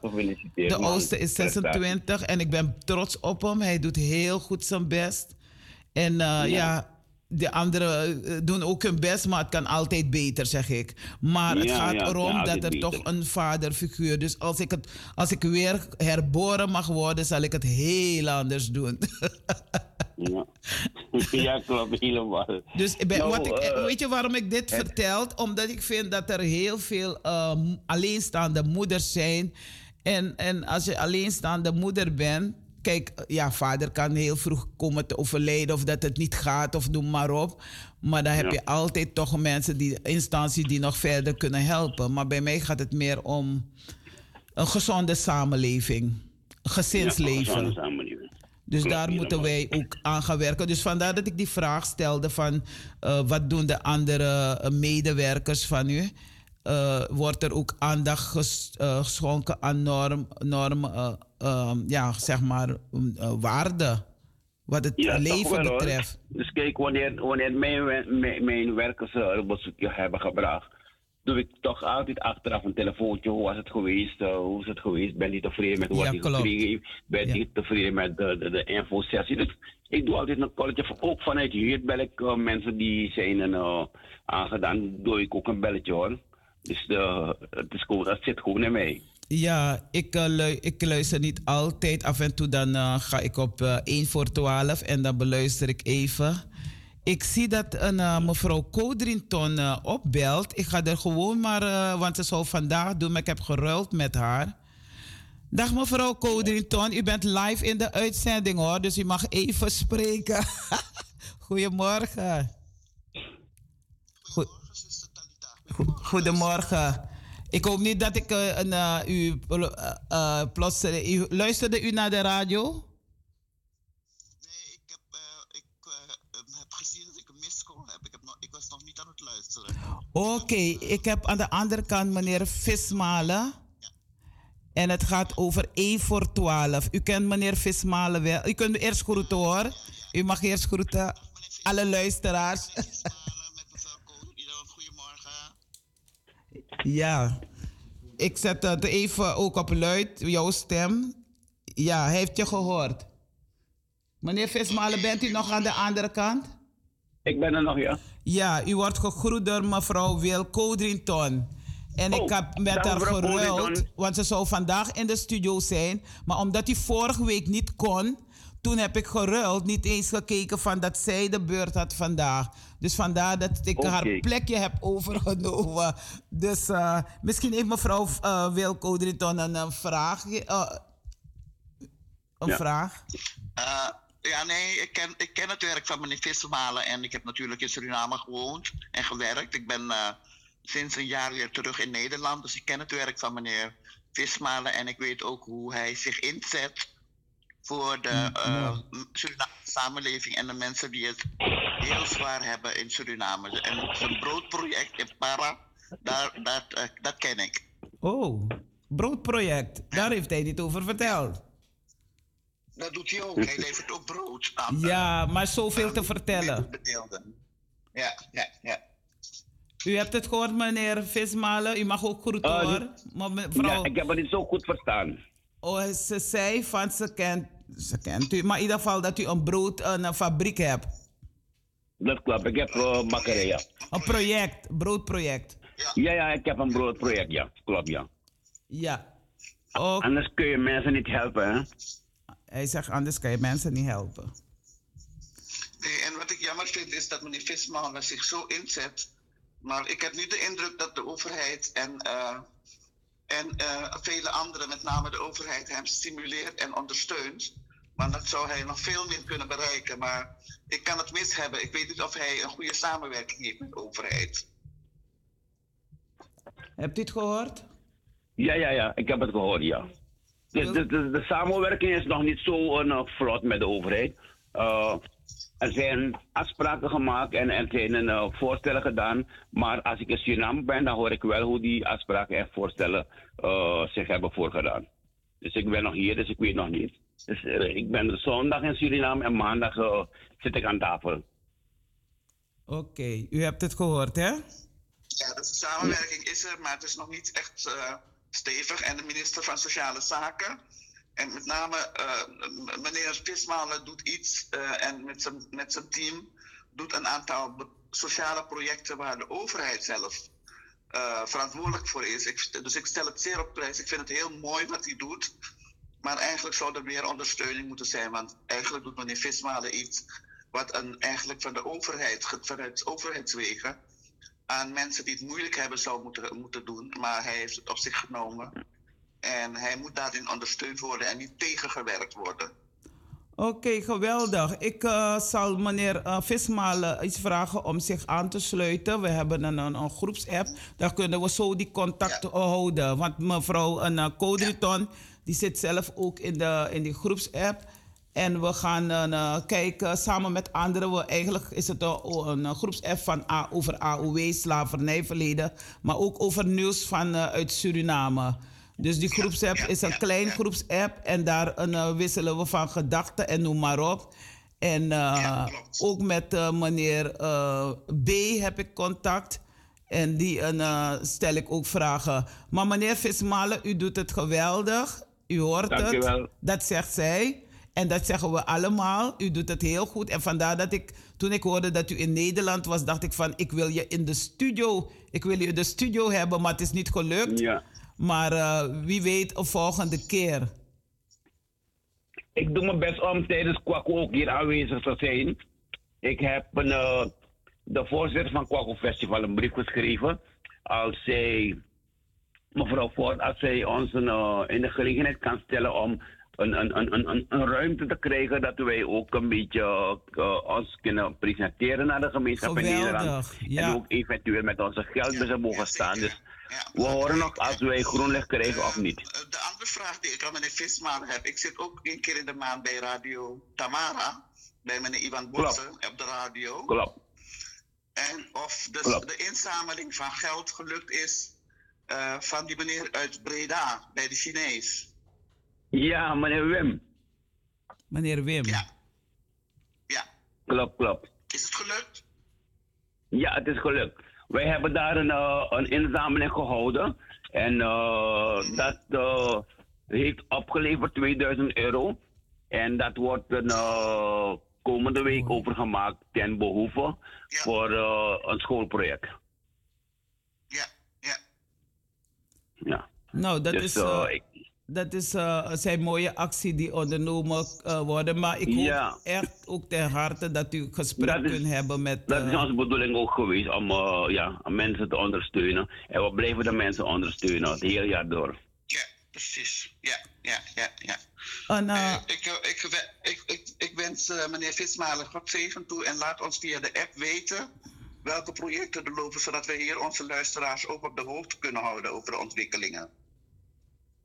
De oudste is 26. En ik ben trots op hem. Hij doet heel goed zijn best. En uh, ja. ja. de anderen doen ook hun best, maar het kan altijd beter, zeg ik. Maar het ja, gaat ja, erom dat er beter. toch een vaderfiguur... Dus als ik, het, als ik weer herboren mag worden, zal ik het heel anders doen. <laughs> Ja, <laughs> ja klopt, helemaal. Dus nou, wat ik, uh, weet je waarom ik dit het, vertel? Omdat ik vind dat er heel veel uh, alleenstaande moeders zijn. En, en als je alleenstaande moeder bent... Kijk, ja, vader kan heel vroeg komen te overlijden... of dat het niet gaat, of noem maar op. Maar dan heb ja. je altijd toch mensen, die instanties... die nog verder kunnen helpen. Maar bij mij gaat het meer om een gezonde samenleving. Gezinsleven. Ja, samenleving. Dus Klopt, daar moeten wij ook aan gaan werken. Dus vandaar dat ik die vraag stelde van uh, wat doen de andere uh, medewerkers van u? Uh, wordt er ook aandacht ges, geschonken aan norm, norm ja, zeg maar, waarden? Wat het ja, leven wel, betreft. Hoor. Dus kijk, wanneer, wanneer mijn, mijn, mijn werkers een bezoekje hebben gebracht, doe ik toch altijd achteraf een telefoontje. Hoe was het geweest? Hoe is het geweest? Ben je tevreden met wat ja, je gekregen heeft? Ben je ja. tevreden met de, de, de infosessie? Dus ik doe altijd een calletje. Ook vanuit hier bel ik uh, mensen die zijn uh, aangedaan. Doe ik ook een belletje hoor. Dus het, is gewoon, dat zit gewoon in mij. Ja, ik, uh, ik luister niet altijd. Af en toe dan uh, ga ik op uh, 1 voor 12 en dan beluister ik even. Ik zie dat een mevrouw Codrington opbelt. Ik ga er gewoon maar, want ze zou vandaag doen, maar ik heb geruild met haar. Dag mevrouw Codrington, u bent live in de uitzending hoor, dus u mag even spreken. <laughs> Goedemorgen. Goedemorgen. Ik hoop niet dat ik een, u plots. U, luisterde u naar de radio? Oké, okay, ik heb aan de andere kant meneer Vismalen. En het gaat over 1 voor 12. U kent meneer Vismalen wel. U kunt me eerst groeten hoor. U mag eerst groeten. Alle luisteraars. Ja, ik zet het even ook op luid, jouw stem. Ja, hij heeft je gehoord. Meneer Vismalen, bent u nog aan de andere kant? Ik ben er nog, ja. Ja, u wordt gegroet door mevrouw Wil Codrington. En ik oh, heb met haar geruild, want ze zou vandaag in de studio zijn. Maar omdat u vorige week niet kon, toen heb ik geruild, niet eens gekeken van dat zij de beurt had vandaag. Dus vandaar dat ik haar plekje heb overgenomen. Dus uh, misschien heeft mevrouw uh, Wil Codrington een, een vraag. Uh, een ja. vraag? Ja, nee, ik ken, ik ken het werk van meneer Vissermalen en ik heb natuurlijk in Suriname gewoond en gewerkt. Ik ben uh, sinds een jaar weer terug in Nederland, dus ik ken het werk van meneer Vismalen en ik weet ook hoe hij zich inzet voor de uh, Surinaamse samenleving en de mensen die het heel zwaar hebben in Suriname. En zijn broodproject in Para, daar, dat, uh, dat ken ik. Oh, broodproject, daar heeft hij dit over verteld. Dat doet hij ook. Hij levert ook brood aan. Ja, maar zoveel te vertellen. Ja, ja, ja. U hebt het gehoord, meneer Vismalen. U mag ook goed uh, horen. Maar mevrouw... Ja, ik heb het niet zo goed verstaan. Oh, ze zei van ze kent, ze kent u. Maar in ieder geval dat u een brood, een fabriek hebt. Dat klopt. Ik heb uh, bakkerij, ja. Een project, broodproject. Ja. ja, ja, ik heb een broodproject, ja. Klopt, ja. Ja. Anders kun je mensen niet helpen, hè? Hij zegt, anders kan je mensen niet helpen. Nee, en wat ik jammer vind is dat meneer Visman zich zo inzet. Maar ik heb nu de indruk dat de overheid en, uh, en uh, vele anderen, met name de overheid, hem stimuleert en ondersteunt. Maar dat zou hij nog veel meer kunnen bereiken. Maar ik kan het mis hebben. Ik weet niet of hij een goede samenwerking heeft met de overheid. Hebt u het gehoord? Ja, ja, ja. Ik heb het gehoord, ja. Dus de, de, de, samenwerking is nog niet zo uh, vlot met de overheid. Uh, er zijn afspraken gemaakt en er zijn uh, voorstellen gedaan. Maar als ik in Suriname ben, dan hoor ik wel hoe die afspraken en voorstellen zich hebben voorgedaan. Dus ik ben nog hier, dus ik weet nog niet. Dus ik ben zondag in Suriname en maandag zit ik aan tafel. Oké, u hebt het gehoord, hè? Ja, de samenwerking is er, maar het is nog niet echt stevig en de minister van Sociale Zaken. En met name uh, meneer Vismalen doet iets uh, en met zijn, met zijn team doet een aantal sociale projecten waar de overheid zelf uh, verantwoordelijk voor is. Dus ik stel het zeer op prijs. Ik vind het heel mooi wat hij doet. Maar eigenlijk zou er meer ondersteuning moeten zijn. Want eigenlijk doet meneer Vismalen iets wat een, eigenlijk van de overheid, vanuit overheidswegen aan mensen die het moeilijk hebben zou moeten, moeten doen. Maar hij heeft het op zich genomen. En hij moet daarin ondersteund worden en niet tegengewerkt worden. Oké, geweldig. Ik uh, zal meneer uh, Vismalen iets vragen om zich aan te sluiten. We hebben een, een, een groepsapp. Daar kunnen we zo die contact ja. houden. Want mevrouw uh, Codriton, ja. die zit zelf ook in, de, in die groepsapp. En we gaan uh, kijken samen met anderen. We, eigenlijk is het een, een groepsapp van A, over AOW, slavernijverleden. Maar ook over nieuws van, uit Suriname. Dus die groepsapp is een klein groepsapp. En daar uh, wisselen we van gedachten en noem maar op. En ook met meneer B heb ik contact. En die stel ik ook vragen. Maar meneer Vismalen, u doet het geweldig. U hoort het. Dat zegt zij. En dat zeggen we allemaal. U doet het heel goed. En vandaar dat ik, toen ik hoorde dat u in Nederland was, dacht ik van, ik wil je in de studio, ik wil je in de studio hebben, maar het is niet gelukt. Ja. Maar uh, wie weet, een volgende keer. Ik doe mijn best om tijdens Kwaku ook hier aanwezig te zijn. ik heb een, uh, de voorzitter van Kwaku Festival een brief geschreven. Als zij, mevrouw Ford, als zij ons een, uh, in de gelegenheid kan stellen om een, een, een, een, een ruimte te krijgen dat wij ook een beetje uh, ons kunnen presenteren naar de gemeenschap Geweldig, in Nederland. Ja. En ook eventueel met onze geldbussen mogen staan. Dus we horen nog als wij groenlicht krijgen of niet. De andere vraag die ik aan meneer Visman heb. Ik zit ook een keer in de maand bij Radio Tamara. Bij meneer Ivan Botsen op de radio. Klopt. En of dus de inzameling van geld gelukt is uh, van die meneer uit Breda bij de Chinees. Ja, meneer Wim. Meneer Wim. Ja. Ja. Klopt, klopt. Is het gelukt? Ja, het is gelukt. Wij hebben daar een, uh, een inzameling gehouden. En uh, dat uh, heeft opgeleverd 2000 euro. En dat wordt een, komende week overgemaakt ten behoeve ja. voor een schoolproject. Ja, ja. Ja. Nou, dat is... Ik, dat is uh, zijn mooie actie die ondernomen uh, worden. Maar ik hoop ja. echt ook ten harte dat u gesprek is, kunt hebben met... Uh, dat is onze bedoeling ook geweest, om ja, mensen te ondersteunen. En we blijven de mensen ondersteunen het hele jaar door. Ja, precies. Ja, ja, ja, ja. En, ik, ik, ik, ik, ik wens meneer Vismalen God zegen toe en laat ons via de app weten welke projecten er lopen, zodat we hier onze luisteraars ook op de hoogte kunnen houden over de ontwikkelingen.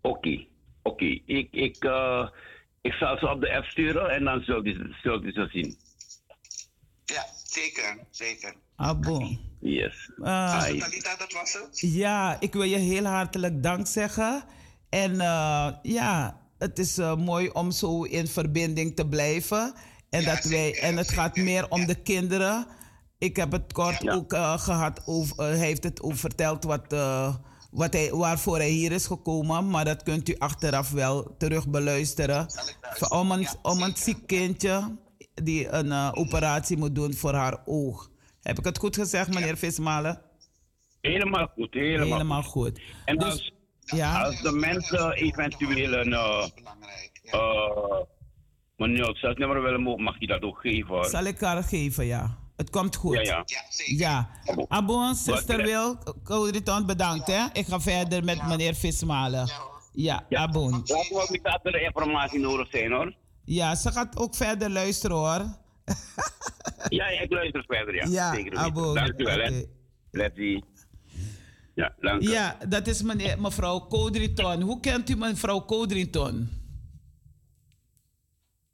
Oké, okay. oké. Okay. Ik, ik, uh, ik zal ze op de app sturen en dan zult u, zult u ze zien. Ja, zeker, zeker. Ah, bon. Yes. Uh, Talita, dat was het? Ja, ik wil je heel hartelijk dank zeggen. En uh, ja, het is uh, mooi om zo in verbinding te blijven. En, ja, dat wij, zeker, en het zeker. gaat meer om ja. de kinderen. Ik heb het kort ja. ook gehad over, hij heeft het over verteld wat wat hij, waarvoor hij hier is gekomen. Maar dat kunt u achteraf wel terug beluisteren. Om een, om een ziek kindje die een uh, operatie moet doen voor haar oog. Heb ik het goed gezegd, meneer ja. Vismalen? Helemaal goed, helemaal, helemaal goed. goed. En dus, als, ja? als de mensen eventueel een... Uh, uh, meneer, zelfnummer willen mogen, mag je dat ook geven? Zal ik haar geven, ja. Het komt goed. Ja, ja. Ja. Abon, zuster Wil, Codriton, bedankt hè. Ik ga verder met meneer Vismalen. Ja, ja. Abon. Laten we met dat er informatie nodig zijn hoor. Ja, ze gaat ook verder luisteren hoor. <laughs> ja, ik luister verder ja. Ja, Zeker Abon. Dank u wel okay. hè. Let's see. Ja, dank u. Ja, dat is meneer, mevrouw Codriton. Hoe kent u mevrouw Codriton?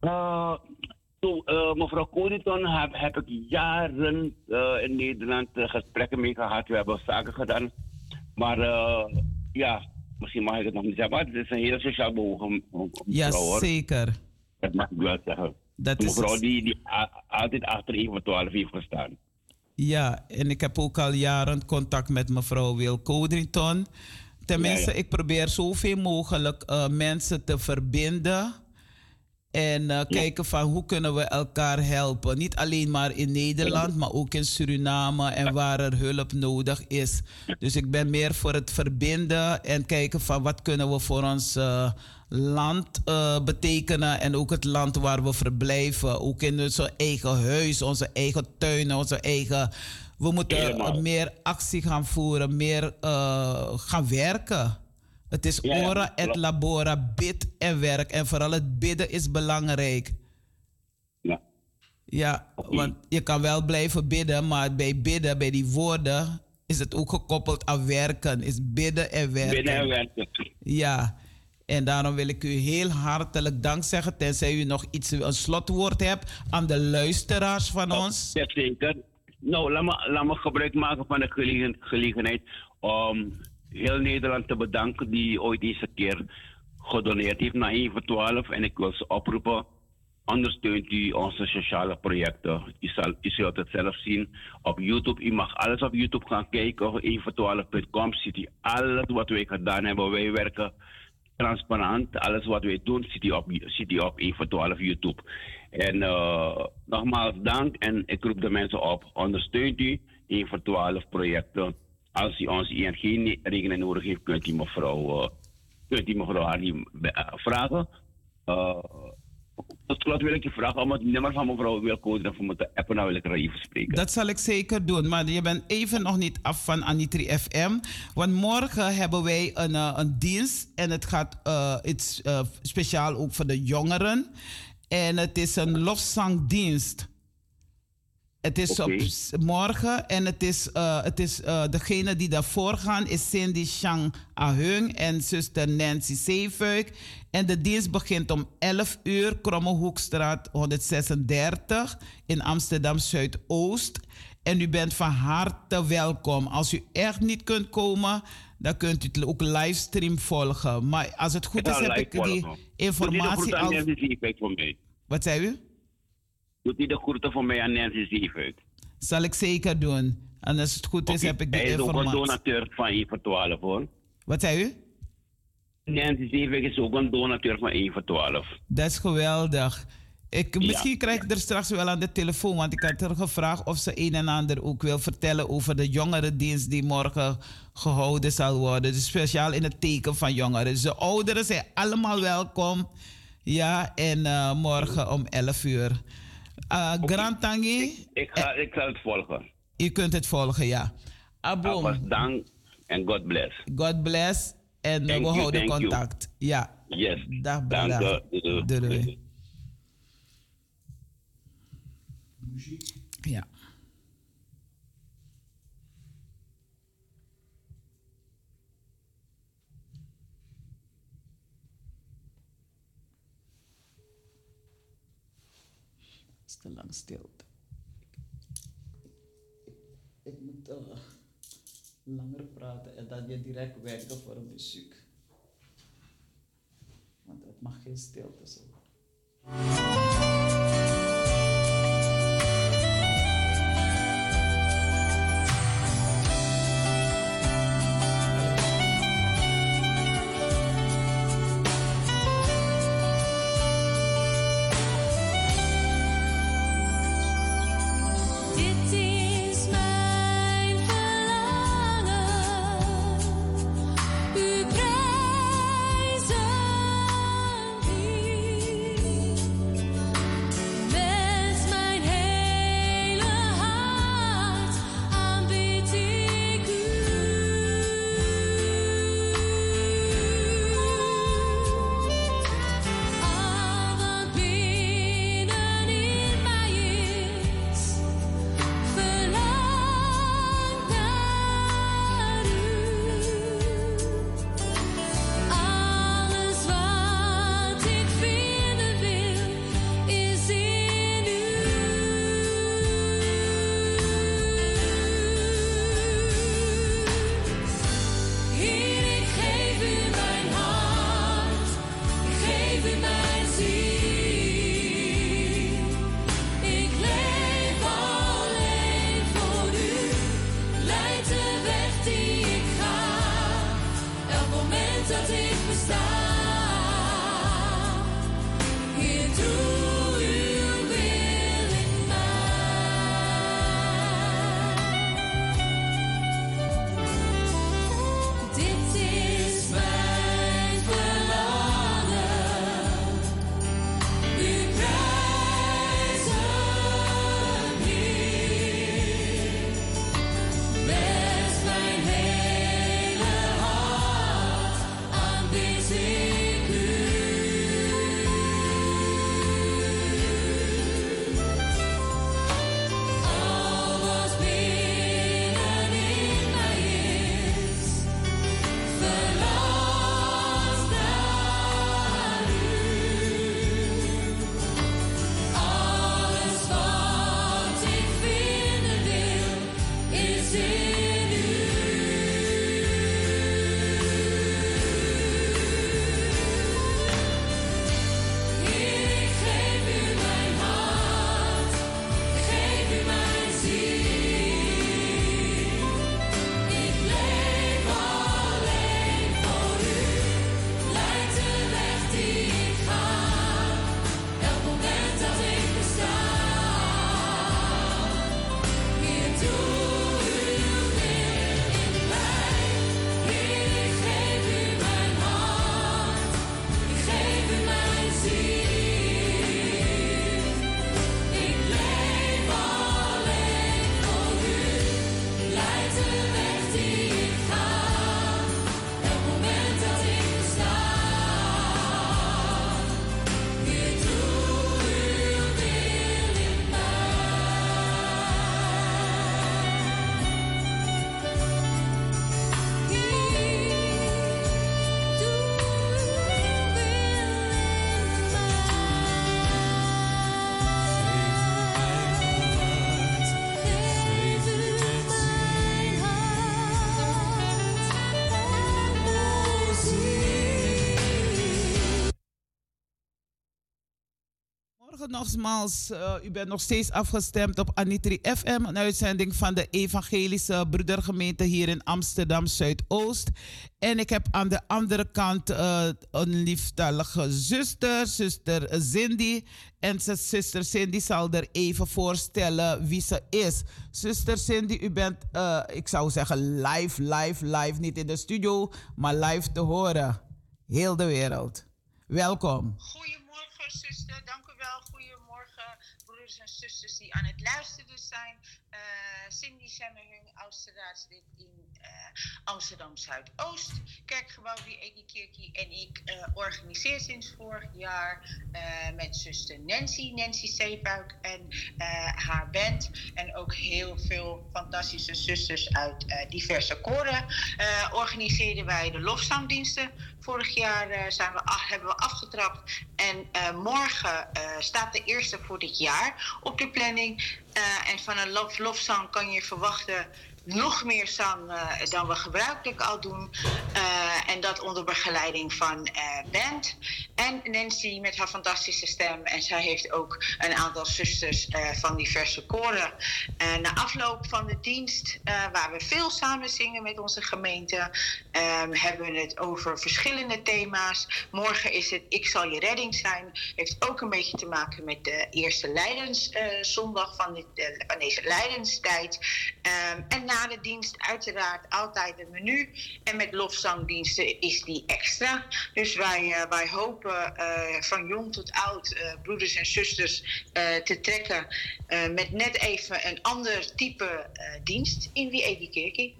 Uh, Uh, mevrouw Coditon heb, heb ik jaren uh, in Nederland uh, gesprekken mee gehad. We hebben zaken gedaan. Maar ja, misschien mag ik het nog niet zeggen. Maar het is een hele sociaal bewogen Ja, zeker. Dat mag ik wel zeggen. Dat een mevrouw is... die, die altijd achter even 12 heeft gestaan. Ja, en ik heb ook al jaren contact met mevrouw Wil Codrington. Tenminste, ja, ja. ik probeer zoveel mogelijk mensen te verbinden en uh, kijken van hoe kunnen we elkaar helpen. Niet alleen maar in Nederland, maar ook in Suriname en waar er hulp nodig is. Dus ik ben meer voor het verbinden en kijken van wat kunnen we voor ons uh, land uh, betekenen. En ook het land waar we verblijven. Ook in onze eigen huis, onze eigen tuin, onze eigen... We moeten meer actie gaan voeren, meer gaan werken. Het is ja, ora et labora, bid en werk. En vooral het bidden is belangrijk. Ja. Ja, okay. want je kan wel blijven bidden, maar bij bidden, bij die woorden, is het ook gekoppeld aan werken. Is bidden en werken. Bidden en werken. Ja. En daarom wil ik u heel hartelijk dank zeggen, tenzij u nog iets, een slotwoord hebt aan de luisteraars van oh, ons. Zeker. Nou, laat me, laat me gebruik maken van de gelegen, gelegenheid om heel Nederland te bedanken die ooit deze keer gedoneerd heeft naar 1 voor 12. En ik wil ze oproepen, ondersteunt u onze sociale projecten. U, zal, u zult het zelf zien op YouTube. U mag alles op YouTube gaan kijken. Op 1 voor 12.com ziet u alles wat wij gedaan hebben. Wij werken transparant. Alles wat wij doen ziet u op, ziet u op 1 voor 12 YouTube. En uh, nogmaals dank en ik roep de mensen op. Ondersteunt u 1 voor 12 projecten als u ons ING-rekening nodig heeft, kunt u mevrouw, uh, kunt u mevrouw Hardy uh, vragen. Uh, Tot slot wil ik je vragen om het nummer van mevrouw Wilco voor me te appen. Nou wil ik er even spreken. Dat zal ik zeker doen. Maar je bent even nog niet af van Anitri FM. Want morgen hebben wij een, een dienst. En het gaat uh, speciaal ook voor de jongeren. En het is een lofzangdienst. Het is okay. op morgen en het is, uh, het is uh, degene die daarvoor gaan is Cindy Chang Ahung en zuster Nancy Zeefuik. En de dienst begint om 11 uur, Kromme Hoekstraat 136 in Amsterdam Zuidoost. En u bent van harte welkom. Als u echt niet kunt komen, dan kunt u het ook livestream volgen. Maar als het goed is, heb ik die informatie al. Wat zei u? Doet hij de groeten voor mij aan Nancy? Zal ik zeker doen. En als het goed is, heb ik de informatie. Hij is ook een donateur van 1 voor 12 hoor. Wat zei u? Nancy Zeefuik is ook een donateur van 1 voor 12. Dat is geweldig. Ik, misschien ja. krijg ik er straks wel aan de telefoon, want ik had er gevraagd of ze een en ander ook wil vertellen over de jongerendienst die morgen gehouden zal worden. Dus speciaal in het teken van jongeren. Dus de ouderen zijn allemaal welkom. Ja, en uh, morgen om 11 uur. Uh, okay. Grand Tangi. Ik, ik, ga, ik zal het volgen. U kunt het volgen, ja. Abom. Dank en God bless. God bless. En thank we you, houden contact. You. Ja. Yes. Dag, Dank dag. Doei. doei. Ja. Te lang stilte. Ik, moet uh, langer praten en dan je direct werken voor muziek. Want het mag geen stilte zijn. Nogmaals. Uh, u bent nog steeds afgestemd op Anitri FM, een uitzending van de Evangelische Broedergemeente hier in Amsterdam Zuidoost. En ik heb aan de andere kant uh, een lieftallige zuster, zuster Cindy. En zuster Cindy zal er even voorstellen wie ze is. Zuster Cindy, u bent, uh, ik zou zeggen, live, live, live. Niet in de studio, maar live te horen. Heel de wereld. Welkom. Goedemorgen, die aan het Amsterdam Zuidoost. Kerkgebouw die Eddie Kirkie en ik uh, organiseer sinds vorig jaar met zuster Nancy, Nancy Zeepuik en haar band. En ook heel veel fantastische zusters uit diverse koren. organiseerden wij de lofzangdiensten Vorig jaar uh, zijn we, hebben we afgetrapt. En uh, morgen uh, staat de eerste voor dit jaar op de planning. en van een love, lofzang kan je verwachten nog meer zang uh, dan we gebruikelijk al doen. Uh, en dat onder begeleiding van uh, band. En Nancy met haar fantastische stem. En zij heeft ook een aantal zusters van diverse koren. na afloop van de dienst, waar we veel samen zingen met onze gemeente, um, hebben we het over verschillende thema's. Morgen is het Ik zal je redding zijn. Heeft ook een beetje te maken met de eerste Leidenszondag van, dit, van deze Leidenstijd. Um, en na na dienst uiteraard altijd een menu. En met lofzangdiensten is die extra. Dus wij, uh, wij hopen uh, van jong tot oud uh, broeders en zusters te trekken met net even een ander type dienst in wie Kerkie.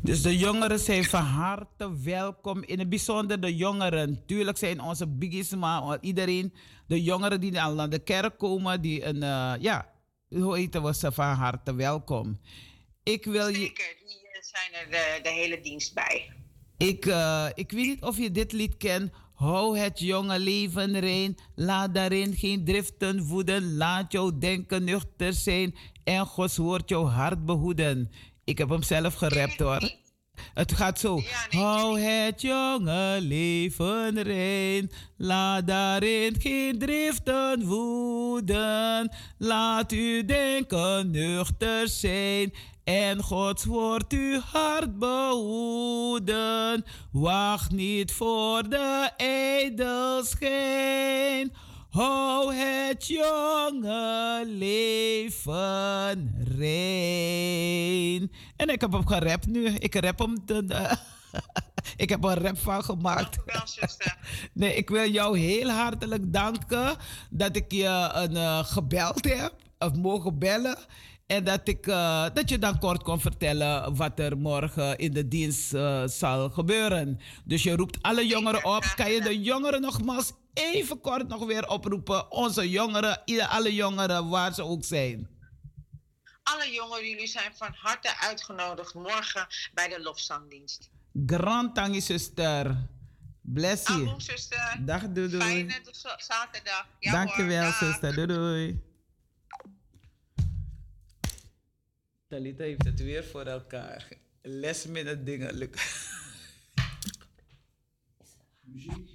Dus de jongeren zijn van harte welkom. In het bijzonder de jongeren. Tuurlijk zijn onze biggies, maar iedereen, de jongeren die naar de kerk komen, die een, ja, hoe eten we ze van harte welkom. Ik wil je. Zeker, die zijn er de, de hele dienst bij. Ik, uh, ik weet niet of je dit lied kent. Hou het jonge leven rein, laat daarin geen driften voeden. Laat jouw denken nuchter zijn en Gods woord jouw hart behoeden. Ik heb hem zelf gerapt hoor. Het gaat zo. Ja, Hou het jonge leven rein. Laat daarin geen driften woeden. Laat u denken nuchter zijn en Gods woord uw hart behoeden. Wacht niet voor de edelschijn. Hou het jonge leven rein. En ik heb hem gerapt nu. Ik rap hem. De, <laughs> ik heb een rap van gemaakt. <laughs> nee, ik wil jou heel hartelijk danken dat ik je een, uh, gebeld heb. Of mogen bellen. En dat, ik, uh, dat je dan kort kon vertellen wat er morgen in de dienst uh, zal gebeuren. Dus je roept alle jongeren op. Kan je de jongeren nogmaals even kort nog weer oproepen? Onze jongeren, alle jongeren waar ze ook zijn. Alle jongeren, jullie zijn van harte uitgenodigd morgen bij de lofzangdienst. Grand tangi zuster. Bless you. zuster. Dag, doei doei. Fijne zaterdag. Ja, Dankjewel, hoor, zuster. Doei doei. Talita heeft het weer voor elkaar. Les met het dingen lukken. Muziek.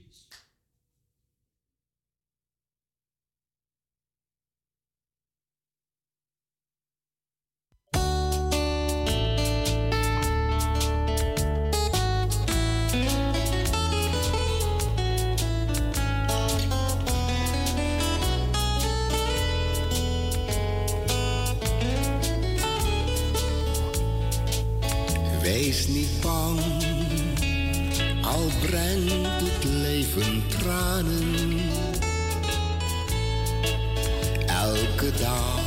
Elke dag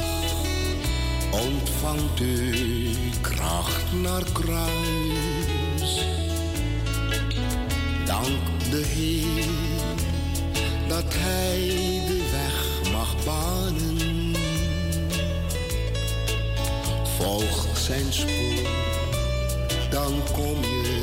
ontvangt u kracht naar kruis. Dank de Heer dat Hij de weg mag banen. Volg zijn spoor dan kom je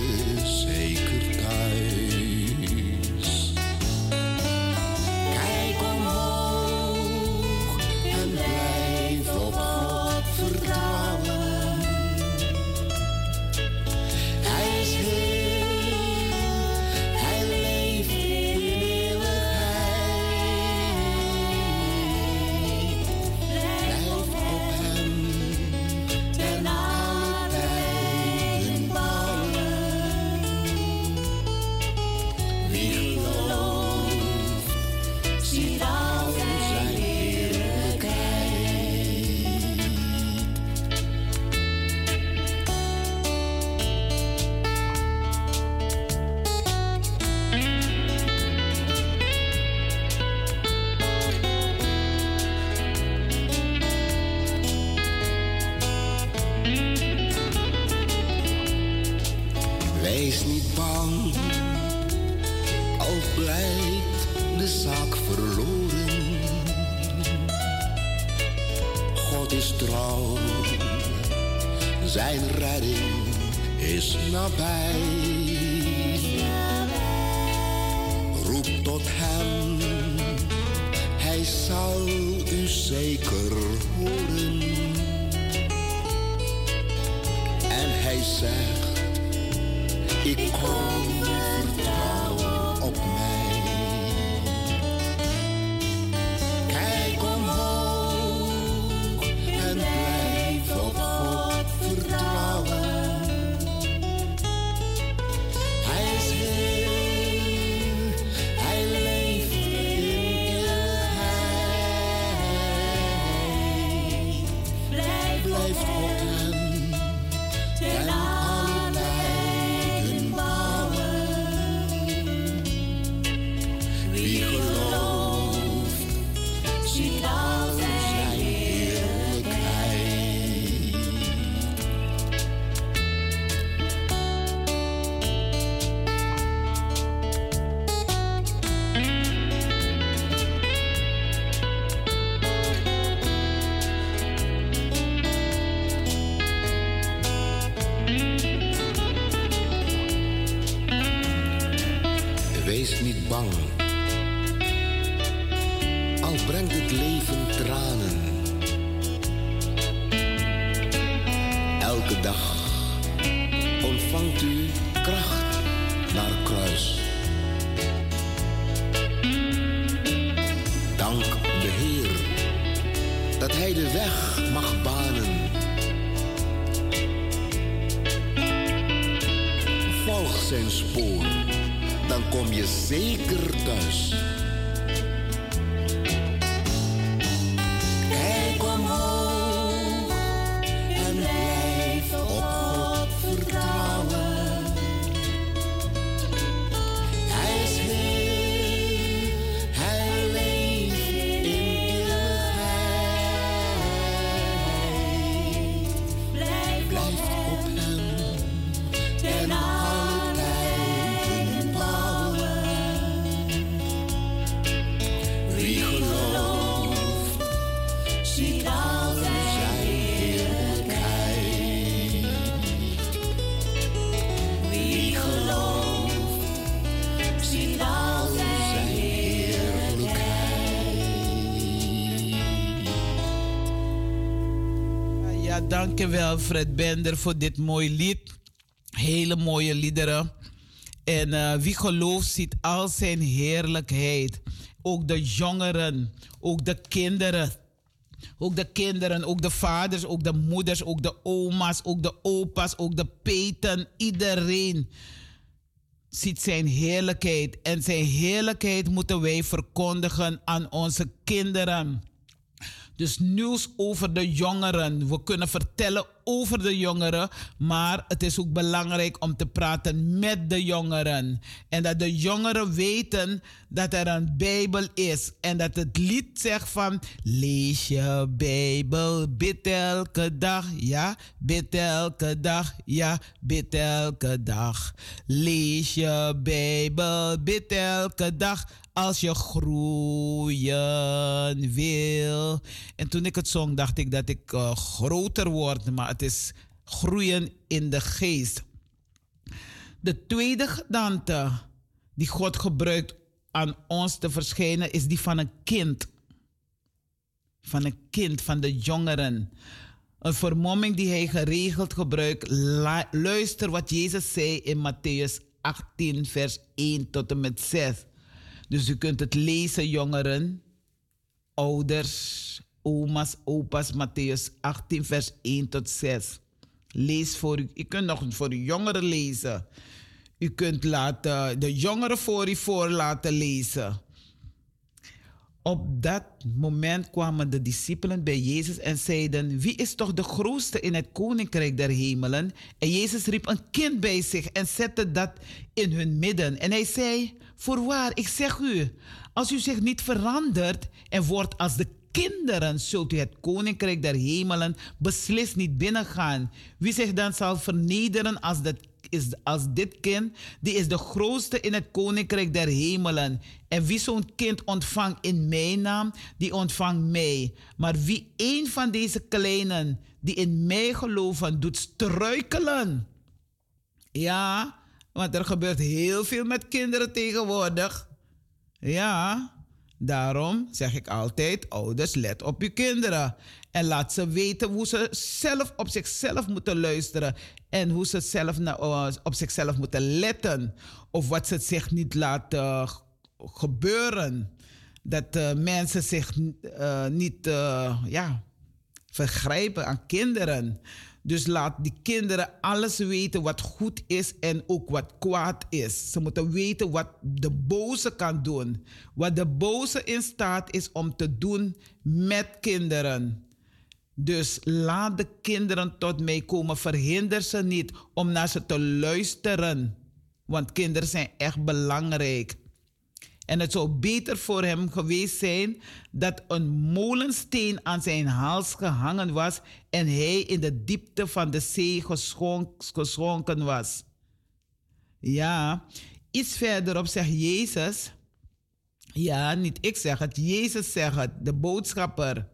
En dankjewel Fred Bender voor dit mooie lied. Hele mooie liederen. En eh, wie gelooft ziet al zijn heerlijkheid. Ook de jongeren, ook de kinderen. Ook de kinderen, ook de vaders, ook de moeders, ook de oma's, ook de opa's, ook de peten. Iedereen ziet zijn heerlijkheid. En zijn heerlijkheid moeten wij verkondigen aan onze kinderen. Dus nieuws over de jongeren. We kunnen vertellen over de jongeren, maar het is ook belangrijk om te praten met de jongeren. En dat de jongeren weten dat er een Bijbel is. En dat het lied zegt van lees je Bijbel, bid elke dag, ja, bid elke dag, ja, bid elke dag. Lees je Bijbel, bid elke dag als je groeien wil. En toen ik het zong, dacht ik dat ik eh, groter word, maar het is groeien in de geest. De tweede gedaante die God gebruikt aan ons te verschijnen, is die van een kind. Van een kind, van de jongeren. Een vermomming die hij geregeld gebruikt. Luister wat Jezus zei in Matthäus 18, vers 1 tot en met 6. Dus u kunt het lezen, jongeren, ouders, oma's, opa's, Matthäus 18, vers 1 tot 6. Lees voor u. U kunt nog voor de jongeren lezen. U kunt laten, de jongeren voor u voor laten lezen. Op dat moment kwamen de discipelen bij Jezus en zeiden: Wie is toch de grootste in het koninkrijk der hemelen? En Jezus riep een kind bij zich en zette dat in hun midden. En hij zei: Voorwaar, ik zeg u, als u zich niet verandert en wordt als de kinderen, zult u het koninkrijk der hemelen beslist niet binnengaan. Wie zich dan zal vernederen als de is als dit kind, die is de grootste in het koninkrijk der hemelen. En wie zo'n kind ontvangt in mijn naam, die ontvangt mij. Maar wie een van deze kleinen die in mij geloven, doet struikelen. Ja, want er gebeurt heel veel met kinderen tegenwoordig. Ja, daarom zeg ik altijd: ouders, let op uw kinderen. En laat ze weten hoe ze zelf op zichzelf moeten luisteren. En hoe ze zelf uh, op zichzelf moeten letten. Of wat ze zich niet laten gebeuren. Dat uh, mensen zich uh, niet ja, vergrijpen aan kinderen. Dus laat die kinderen alles weten wat goed is en ook wat kwaad is. Ze moeten weten wat de boze kan doen. Wat de boze in staat is om te doen met kinderen. Dus laat de kinderen tot mij komen. Verhinder ze niet om naar ze te luisteren. Want kinderen zijn echt belangrijk. En het zou beter voor hem geweest zijn dat een molensteen aan zijn hals gehangen was en hij in de diepte van de zee geschonken was. Ja, iets verderop zegt Jezus. Ja, niet ik zeg het, Jezus zegt het, de boodschapper.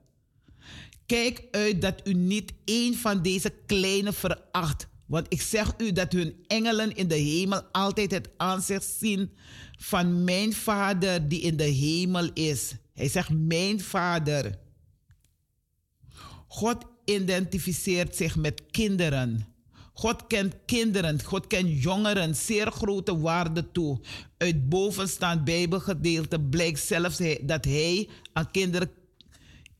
Kijk uit dat u niet een van deze kleine veracht. Want ik zeg u dat hun engelen in de hemel altijd het aanzicht zien van mijn vader die in de hemel is. Hij zegt mijn vader. God identificeert zich met kinderen. God kent kinderen, God kent jongeren zeer grote waarde toe. Uit bovenstaand Bijbelgedeelte blijkt zelfs dat hij aan kinderen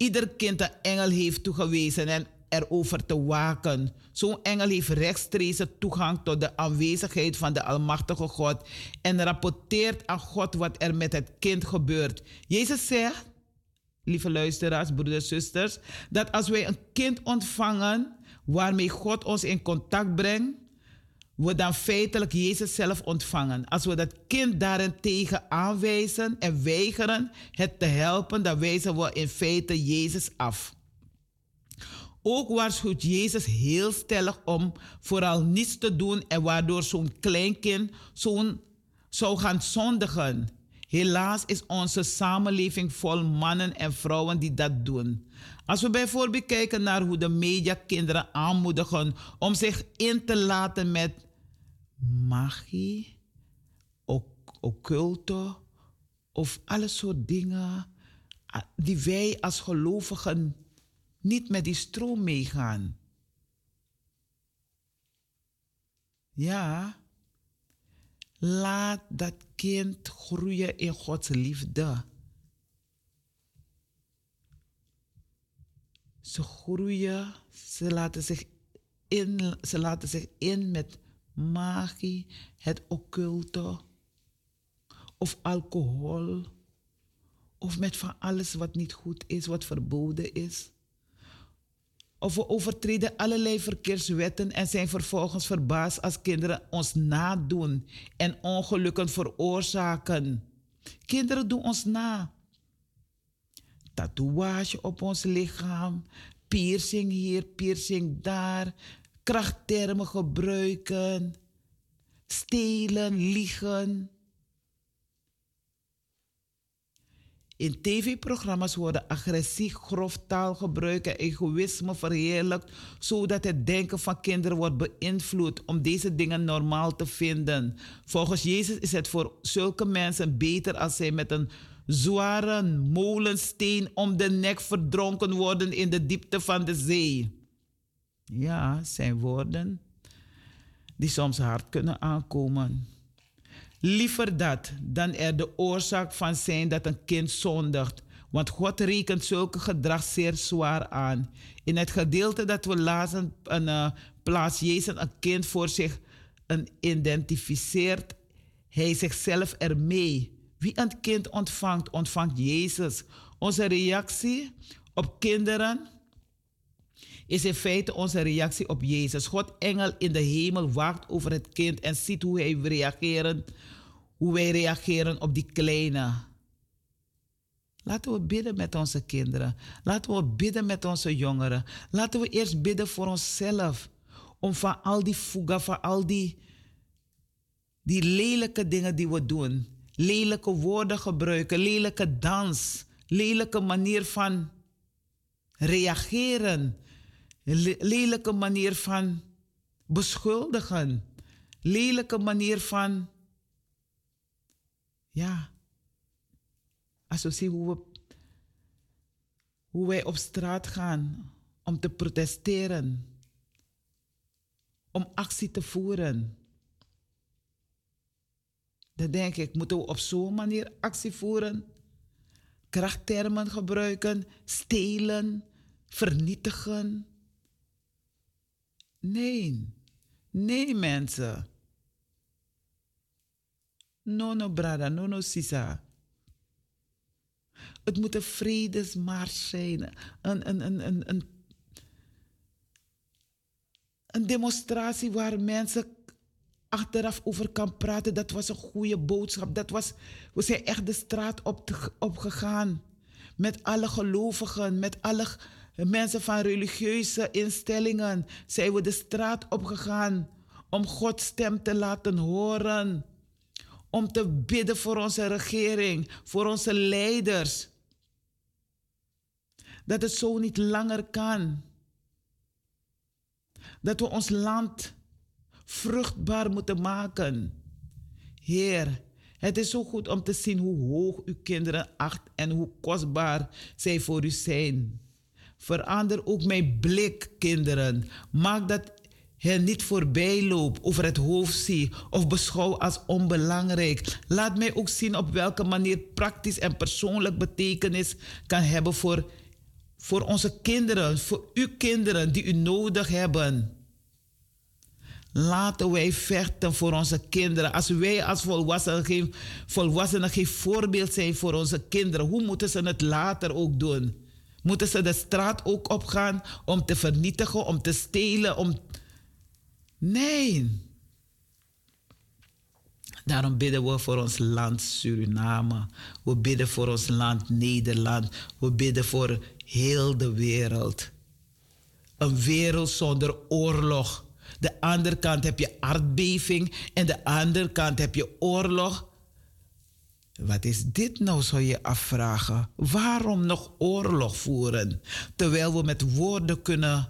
ieder kind een engel heeft toegewezen en erover te waken. Zo'n engel heeft rechtstreeks toegang tot de aanwezigheid van de Almachtige God en rapporteert aan God wat er met het kind gebeurt. Jezus zegt, lieve luisteraars, broeders zusters, dat als wij een kind ontvangen waarmee God ons in contact brengt, we dan feitelijk Jezus zelf ontvangen. Als we dat kind daarentegen aanwijzen en weigeren het te helpen, dan wijzen we in feite Jezus af. Ook waarschuwt Jezus heel stellig om vooral niets te doen en waardoor zo'n kleinkind zo'n zou gaan zondigen. Helaas is onze samenleving vol mannen en vrouwen die dat doen. Als we bijvoorbeeld kijken naar hoe de media kinderen aanmoedigen om zich in te laten met magie, occulte of alle soort dingen die wij als gelovigen niet met die stroom meegaan. Ja, laat dat kind groeien in Gods liefde. Ze groeien, ze laten zich in, ze laten zich in met magie, het occulte of alcohol of met van alles wat niet goed is, wat verboden is. Of we overtreden allerlei verkeerswetten en zijn vervolgens verbaasd als kinderen ons nadoen en ongelukken veroorzaken. Kinderen doen ons na. Tatoeage op ons lichaam, piercing hier, piercing daar, krachttermen gebruiken, stelen, liegen. In tv-programma's worden agressie, grof taalgebruik en egoïsme verheerlijkt, zodat het denken van kinderen wordt beïnvloed om deze dingen normaal te vinden. Volgens Jezus is het voor zulke mensen beter als zij met een zware molensteen om de nek verdronken worden in de diepte van de zee. Ja, zijn woorden die soms hard kunnen aankomen. Liever dat dan er de oorzaak van zijn dat een kind zondigt. Want God rekent zulke gedrag zeer zwaar aan. In het gedeelte dat we lazen, een, plaats Jezus een kind voor zich een identificeert hij zichzelf ermee. Wie een kind ontvangt, ontvangt Jezus. Onze reactie op kinderen is in feite onze reactie op Jezus. God, engel in de hemel, waakt over het kind en ziet hoe, hij reageren, hoe wij reageren op die kleine. Laten we bidden met onze kinderen. Laten we bidden met onze jongeren. Laten we eerst bidden voor onszelf. Om van al die fuga, van al die Die lelijke dingen die we doen. Lelijke woorden gebruiken, lelijke dans, lelijke manier van reageren, lelijke manier van beschuldigen, lelijke manier van, ja, als we zien hoe, we, hoe wij op straat gaan om te protesteren, om actie te voeren. Dan denk ik, moeten we op zo'n manier actie voeren? Krachttermen gebruiken, stelen, vernietigen? Nee, nee mensen. No, no, brada, no, no, sisa. Het moet een vredesmars zijn. Een, een, een, een, een, een demonstratie waar mensen achteraf over kan praten. Dat was een goede boodschap. Dat was, we zijn echt de straat op, opgegaan. Met alle gelovigen, met alle mensen van religieuze instellingen zijn we de straat opgegaan om Gods stem te laten horen. Om te bidden voor onze regering, voor onze leiders. Dat het zo niet langer kan. Dat we ons land vruchtbaar moeten maken. Heer, het is zo goed om te zien hoe hoog uw kinderen acht en hoe kostbaar zij voor u zijn. Verander ook mijn blik, kinderen. Maak dat hen niet voorbij loop, over het hoofd zie of beschouw als onbelangrijk. Laat mij ook zien op welke manier praktisch en persoonlijk betekenis kan hebben voor, voor onze kinderen, voor uw kinderen die u nodig hebben. Laten wij vechten voor onze kinderen. Als wij als volwassenen geen, volwassenen geen voorbeeld zijn voor onze kinderen, hoe moeten ze het later ook doen? Moeten ze de straat ook opgaan om te vernietigen, om te stelen? Om... Nee. Daarom bidden we voor ons land Suriname. We bidden voor ons land Nederland. We bidden voor heel de wereld. Een wereld zonder oorlog de andere kant heb je aardbeving en de andere kant heb je oorlog. Wat is dit nou, zou je afvragen? Waarom nog oorlog voeren? Terwijl we met woorden kunnen.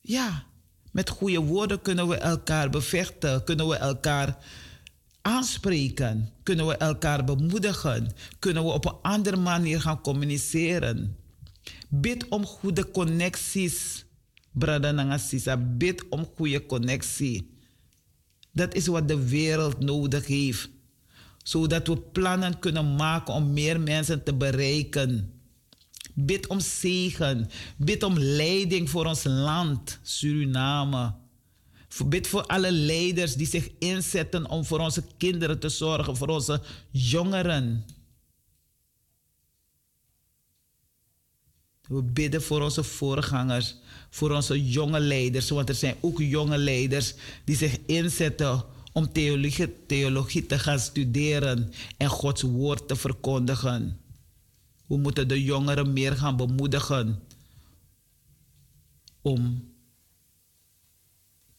Ja, met goede woorden kunnen we elkaar bevechten, kunnen we elkaar aanspreken, kunnen we elkaar bemoedigen, kunnen we op een andere manier gaan communiceren. Bid om goede connecties brada nanga sisa bid om goede connectie. Dat is wat de wereld nodig heeft. Zodat we plannen kunnen maken om meer mensen te bereiken. Bid om zegen. Bid om leiding voor ons land, Suriname. Bid voor alle leiders die zich inzetten om voor onze kinderen te zorgen, voor onze jongeren. We bidden voor onze voorgangers, voor onze jonge leiders, want er zijn ook jonge leiders die zich inzetten om theologie, theologie te gaan studeren en Gods woord te verkondigen. We moeten de jongeren meer gaan bemoedigen om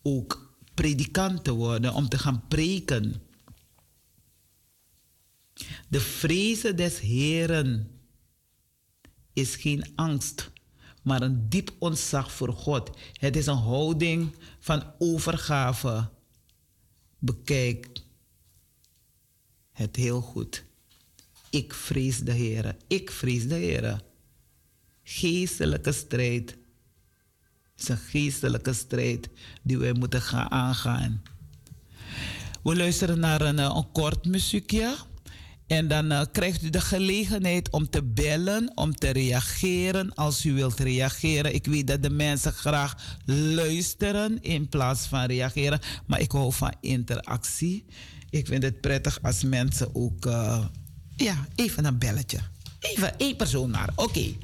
ook predikant te worden, om te gaan preken. De vrezen des Heren is geen angst, maar een diep ontzag voor God. Het is een houding van overgave. Bekijk het heel goed. Ik vrees de Heer. Ik vrees de Heer. Geestelijke strijd is een geestelijke strijd die wij moeten gaan aangaan. We luisteren naar een kort muziekje. En dan uh, krijgt u de gelegenheid om te bellen, om te reageren als u wilt reageren. Ik weet dat de mensen graag luisteren in plaats van reageren, maar ik hou van interactie. Ik vind het prettig als mensen ook, uh, ja, even een belletje. Even één persoon maar. Oké,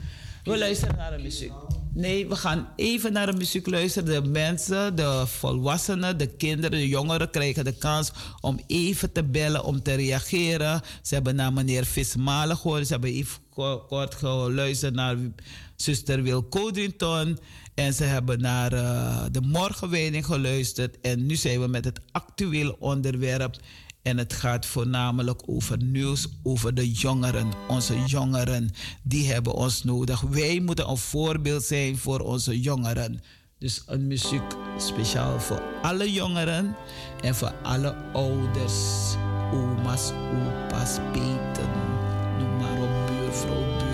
we luisteren naar de muziek. Nee, we gaan even naar de muziek luisteren. De mensen, de volwassenen, de kinderen, de jongeren krijgen de kans om even te bellen, om te reageren. Ze hebben naar meneer Vismalen gehoord. Ze hebben even kort geluisterd naar zuster Wil Codrington. En ze hebben naar uh, de morgenwijding geluisterd. En nu zijn we met het actuele onderwerp. En het gaat voornamelijk over nieuws over de jongeren. Onze jongeren, die hebben ons nodig. Wij moeten een voorbeeld zijn voor onze jongeren. Dus een muziek speciaal voor alle jongeren en voor alle ouders, oma's, opa's, peten, noem maar op, buurvrouw,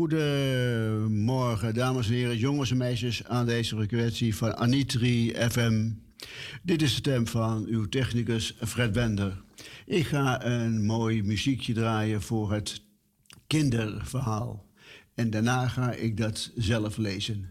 Goedemorgen, dames en heren, jongens en meisjes, aan deze frequentie van Anitri FM. Dit is de stem van uw technicus Fred Bender. Ik ga een mooi muziekje draaien voor het kinderverhaal. En daarna ga ik dat zelf lezen.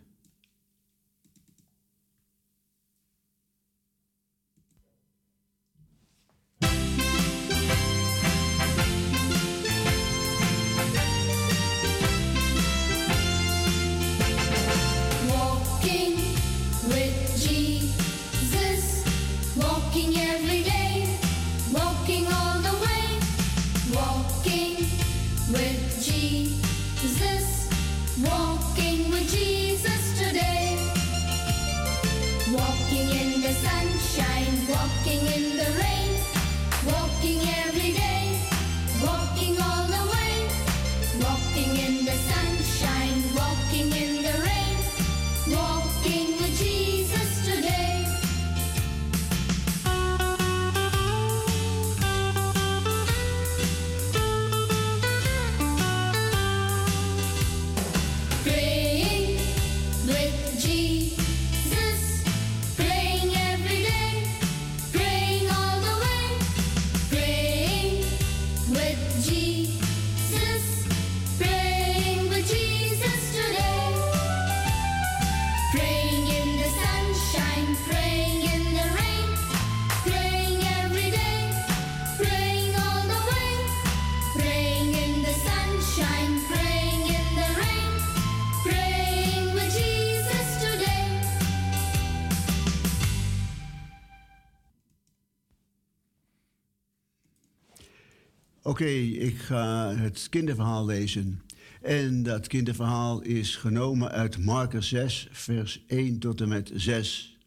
Oké, ik ga het kinderverhaal lezen. En dat kinderverhaal is genomen uit Marcus 6, vers 1 tot en met 6.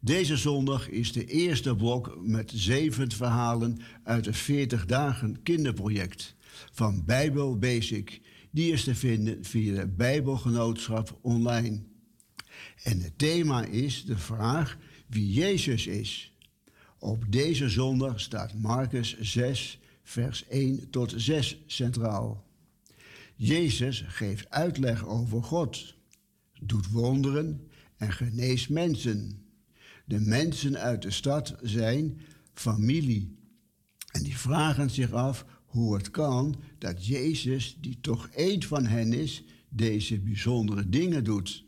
Deze zondag is de eerste blok met zeven verhalen uit het 40 dagen kinderproject van Bijbel Basic. Die is te vinden via de Bijbelgenootschap online. En het thema is de vraag wie Jezus is. Op deze zondag staat Marcus 6, vers 1 tot 6 centraal. Jezus geeft uitleg over God, doet wonderen en geneest mensen. De mensen uit de stad zijn familie. En die vragen zich af hoe het kan dat Jezus, die toch één van hen is, deze bijzondere dingen doet.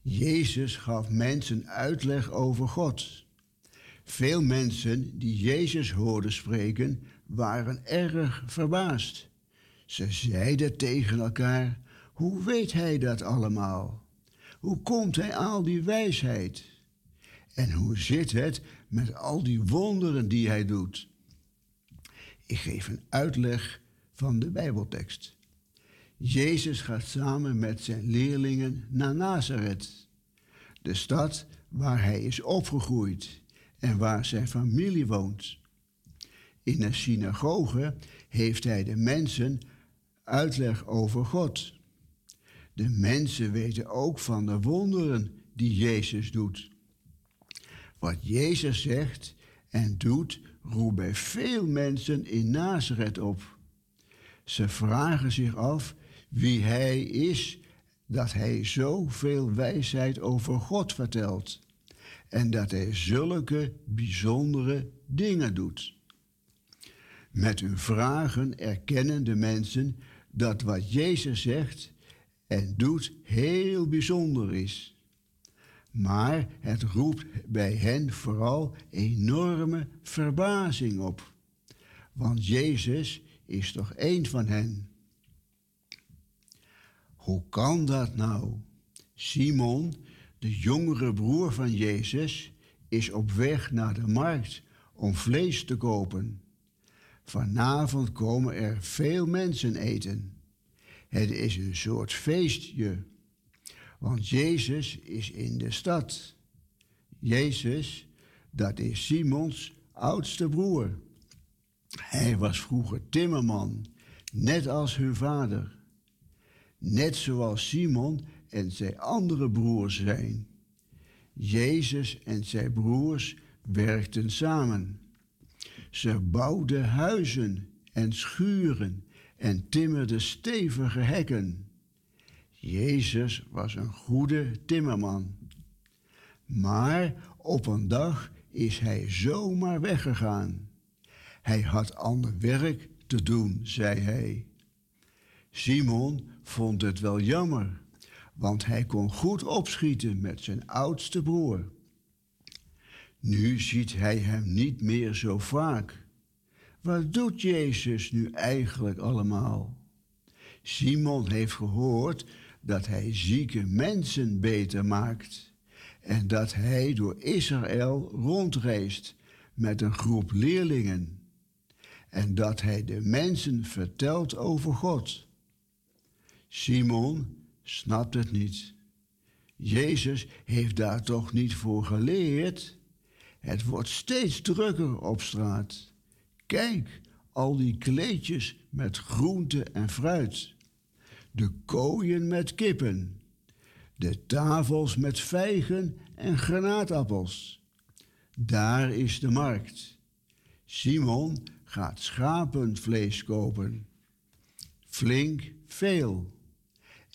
Jezus gaf mensen uitleg over God. Veel mensen die Jezus hoorden spreken, waren erg verbaasd. Ze zeiden tegen elkaar: Hoe weet hij dat allemaal? Hoe komt hij al die wijsheid? En hoe zit het met al die wonderen die hij doet? Ik geef een uitleg van de Bijbeltekst. Jezus gaat samen met zijn leerlingen naar Nazareth, de stad waar hij is opgegroeid en waar zijn familie woont. In de synagoge heeft hij de mensen uitleg over God. De mensen weten ook van de wonderen die Jezus doet. Wat Jezus zegt en doet, roept bij veel mensen in Nazareth op. Ze vragen zich af wie hij is, dat hij zoveel wijsheid over God vertelt en dat hij zulke bijzondere dingen doet. Met hun vragen erkennen de mensen dat wat Jezus zegt en doet heel bijzonder is. Maar het roept bij hen vooral enorme verbazing op. Want Jezus is toch één van hen. Hoe kan dat nou? Simon, de jongere broer van Jezus, is op weg naar de markt om vlees te kopen. Vanavond komen er veel mensen eten. Het is een soort feestje, want Jezus is in de stad. Jezus, dat is Simons oudste broer. Hij was vroeger timmerman, net als hun vader. Net zoals Simon en zijn andere broers zijn. Jezus en zijn broers werkten samen. Ze bouwden huizen en schuren en timmerden stevige hekken. Jezus was een goede timmerman. Maar op een dag is hij zomaar weggegaan. Hij had ander werk te doen, zei hij. Simon vond het wel jammer, want hij kon goed opschieten met zijn oudste broer. Nu ziet hij hem niet meer zo vaak. Wat doet Jezus nu eigenlijk allemaal? Simon heeft gehoord dat hij zieke mensen beter maakt en dat hij door Israël rondreist met een groep leerlingen en dat hij de mensen vertelt over God. Simon snapt het niet. Jezus heeft daar toch niet voor geleerd? Het wordt steeds drukker op straat. Kijk, al die kleedjes met groente en fruit. De kooien met kippen. De tafels met vijgen en granaatappels. Daar is de markt. Simon gaat schapenvlees kopen. Flink veel.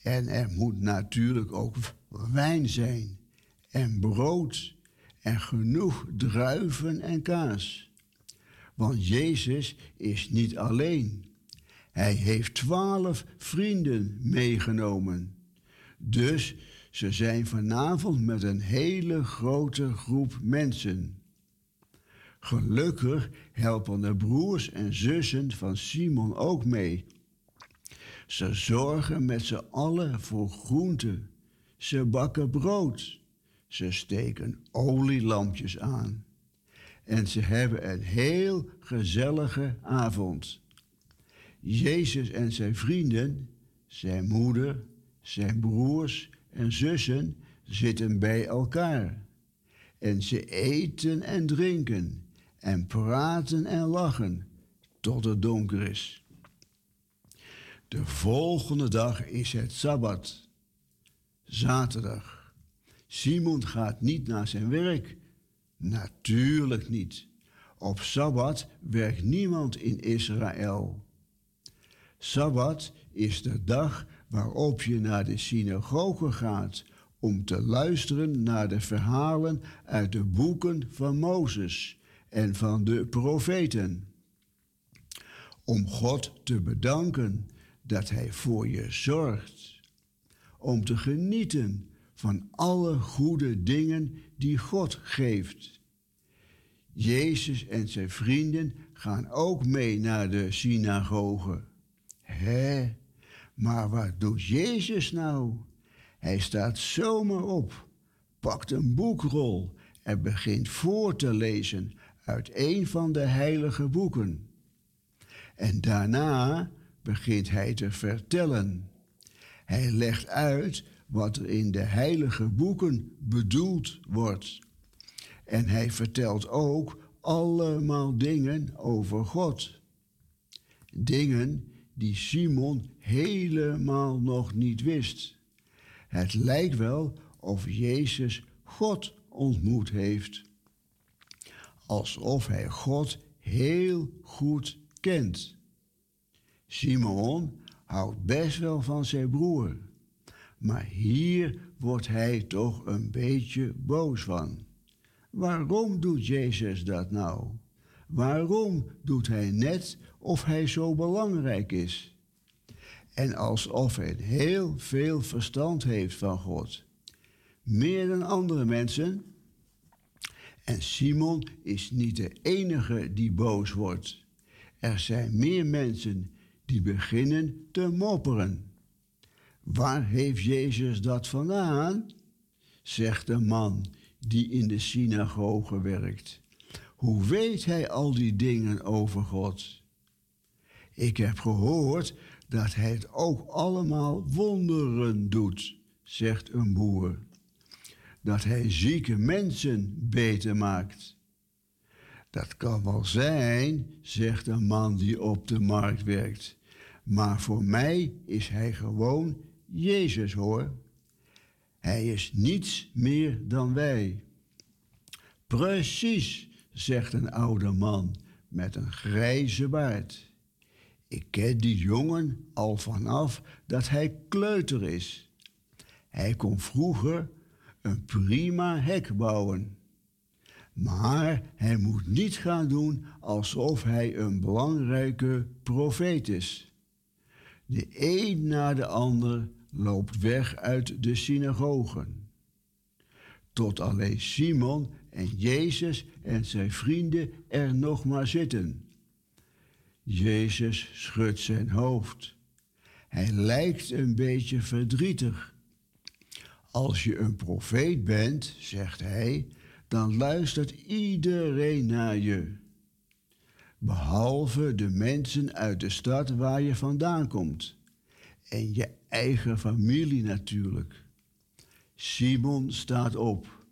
En er moet natuurlijk ook wijn zijn en brood en genoeg druiven en kaas. Want Jezus is niet alleen. Hij heeft twaalf vrienden meegenomen. Dus ze zijn vanavond met een hele grote groep mensen. Gelukkig helpen de broers en zussen van Simon ook mee. Ze zorgen met z'n allen voor groenten. Ze bakken brood. Ze steken olielampjes aan. en ze hebben een heel gezellige avond. Jezus en zijn vrienden, zijn moeder, zijn broers en zussen zitten bij elkaar. En ze eten en drinken en praten en lachen tot het donker is. De volgende dag is het Sabbat, zaterdag. Simon gaat niet naar zijn werk. Natuurlijk niet. Op Sabbat werkt niemand in Israël. Sabbat is de dag waarop je naar de synagoge gaat om te luisteren naar de verhalen uit de boeken van Mozes en van de profeten. Om God te bedanken dat Hij voor je zorgt. Om te genieten van alle goede dingen die God geeft. Jezus en zijn vrienden gaan ook mee naar de synagoge. Hé, maar wat doet Jezus nou? Hij staat zomaar op, pakt een boekrol en begint voor te lezen uit een van de heilige boeken. En daarna begint hij te vertellen. Hij legt uit wat er in de heilige boeken bedoeld wordt. En hij vertelt ook allemaal dingen over God. Dingen die Simon helemaal nog niet wist. Het lijkt wel of Jezus God ontmoet heeft. Alsof hij God heel goed kent. Simon houdt best wel van zijn broer, maar hier wordt hij toch een beetje boos van. Waarom doet Jezus dat nou? Waarom doet hij net of hij zo belangrijk is? En alsof hij heel veel verstand heeft van God. Meer dan andere mensen. En Simon is niet de enige die boos wordt. Er zijn meer mensen die beginnen te mopperen. Waar heeft Jezus dat vandaan? zegt de man die in de synagoge werkt. Hoe weet hij al die dingen over God? Ik heb gehoord dat hij het ook allemaal wonderen doet, zegt een boer. Dat hij zieke mensen beter maakt. Dat kan wel zijn, zegt een man die op de markt werkt. Maar voor mij is hij gewoon Jezus hoor. Hij is niets meer dan wij. Precies, zegt een oude man met een grijze baard. Ik ken die jongen al vanaf dat hij kleuter is. Hij kon vroeger een prima hek bouwen. Maar hij moet niet gaan doen alsof hij een belangrijke profeet is. De een na de ander loopt weg uit de synagogen. Tot alleen Simon en Jezus en zijn vrienden er nog maar zitten. Jezus schudt zijn hoofd. Hij lijkt een beetje verdrietig. Als je een profeet bent, zegt hij, dan luistert iedereen naar je. Behalve de mensen uit de stad waar je vandaan komt. En je eigen familie natuurlijk. Simon staat op.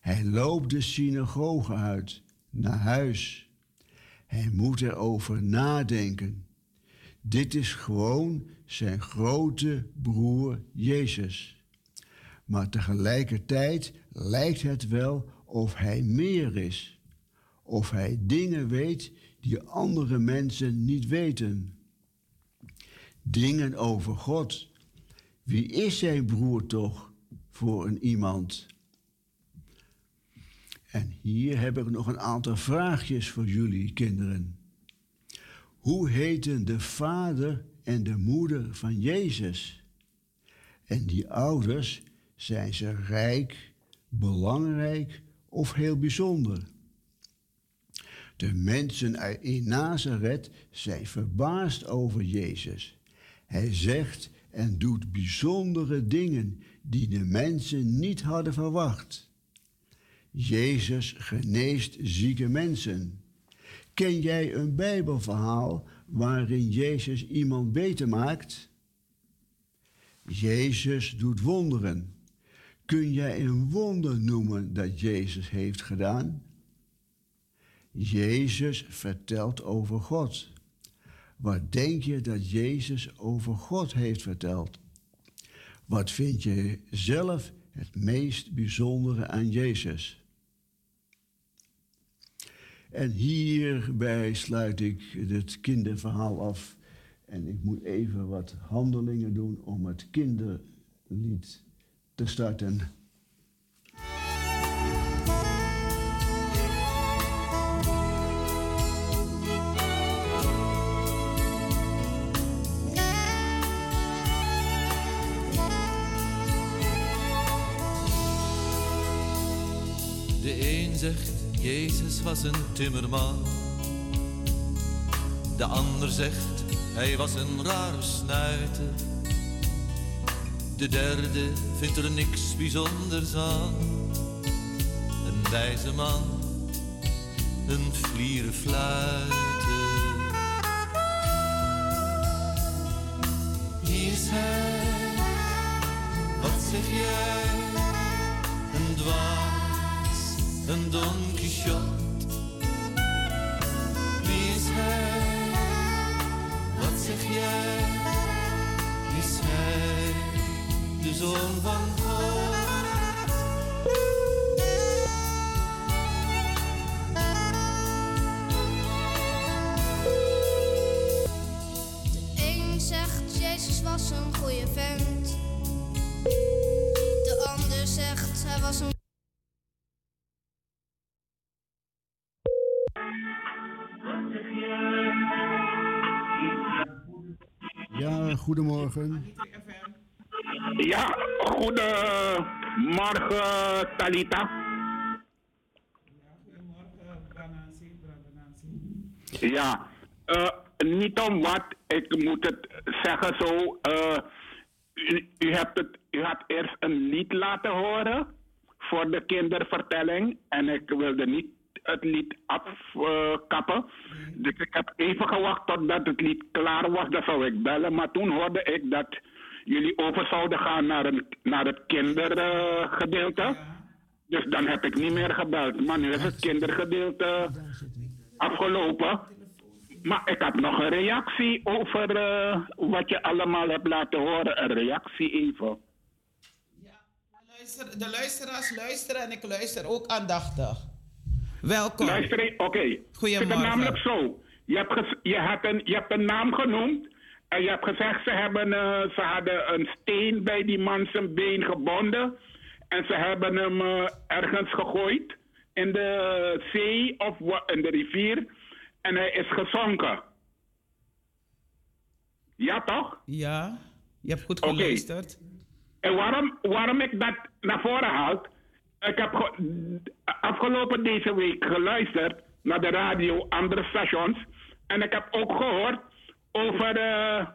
Hij loopt de synagoge uit, naar huis. Hij moet erover nadenken. Dit is gewoon zijn grote broer Jezus. Maar tegelijkertijd lijkt het wel of hij meer is. Of hij dingen weet die andere mensen niet weten. Dingen over God. Wie is zijn broer toch voor een iemand? En hier heb ik nog een aantal vraagjes voor jullie kinderen. Hoe heten de vader en de moeder van Jezus? En die ouders, zijn ze rijk, belangrijk of heel bijzonder? De mensen in Nazareth zijn verbaasd over Jezus. Hij zegt en doet bijzondere dingen die de mensen niet hadden verwacht. Jezus geneest zieke mensen. Ken jij een Bijbelverhaal waarin Jezus iemand beter maakt? Jezus doet wonderen. Kun jij een wonder noemen dat Jezus heeft gedaan? Jezus vertelt over God. Wat denk je dat Jezus over God heeft verteld? Wat vind je zelf het meest bijzondere aan Jezus? En hierbij sluit ik het kinderverhaal af. En ik moet even wat handelingen doen om het kinderlied te starten. Zegt, Jezus was een timmerman. De ander zegt, hij was een rare snuiter. De derde vindt er niks bijzonders aan. Een wijze man, een vlieren fluiten. Wie is hij? Wat zeg jij? Een dwaas, een Don Quixote. Wie is hij? Wat zeg jij? Is hij de zoon van goedemorgen. Ja, goedemorgen Talita. Ja, eh, niet om wat, ik moet het zeggen zo. eh, u, u, hebt het, u had eerst een lied laten horen voor de kindervertelling. En ik wilde niet het lied afkappen. dus ik heb even gewacht totdat het lied klaar was. Dan zou ik bellen. Maar toen hoorde ik dat jullie over zouden gaan naar, een, naar het kindergedeelte. dus dan heb ik niet meer gebeld. Maar nu is het kindergedeelte afgelopen. Maar ik had nog een reactie over eh, wat je allemaal hebt laten horen. Een reactie even. Luister, de luisteraars luisteren en ik luister ook aandachtig. Welkom. Luister, oké. Het is Goedemorgen. namelijk zo. Je hebt, je, hebt een, je hebt een naam genoemd. En je hebt gezegd, ze, hebben, eh, ze hadden een steen bij die man zijn been gebonden. En ze hebben hem eh, ergens gegooid. In de zee of in de rivier. En hij is gezonken. Ja, toch? Ja, je hebt goed Oké. geluisterd. En waarom, waarom ik dat naar voren haal? Ik heb ge- afgelopen deze week geluisterd naar de radio, andere stations. En ik heb ook gehoord over eh,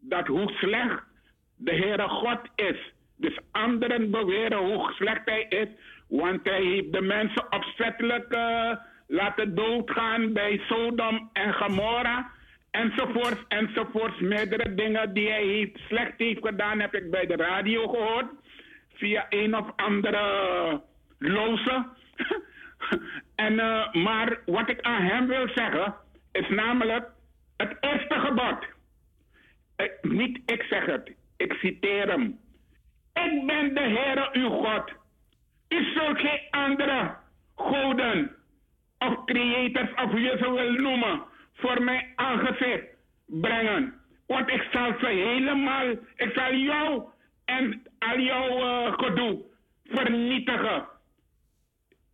dat hoe slecht de Heere God is. Dus anderen beweren hoe slecht hij is. Want hij heeft de mensen opzettelijk eh, laten doodgaan bij Sodom en Gomorra. Enzovoorts, enzovoorts. Meerdere dingen die hij slecht heeft gedaan, heb ik bij de radio gehoord. Via een of andere loze. <laughs> en, eh, maar wat ik aan hem wil zeggen, is namelijk het eerste gebod. Eh, niet ik zeg het, ik citeer hem. Ik ben de Heere uw God. U zult geen andere goden of creators of hoe je ze wil noemen voor mijn aangezicht brengen. Want ik zal ze helemaal, ik zal jou en al jouw gedoe vernietigen.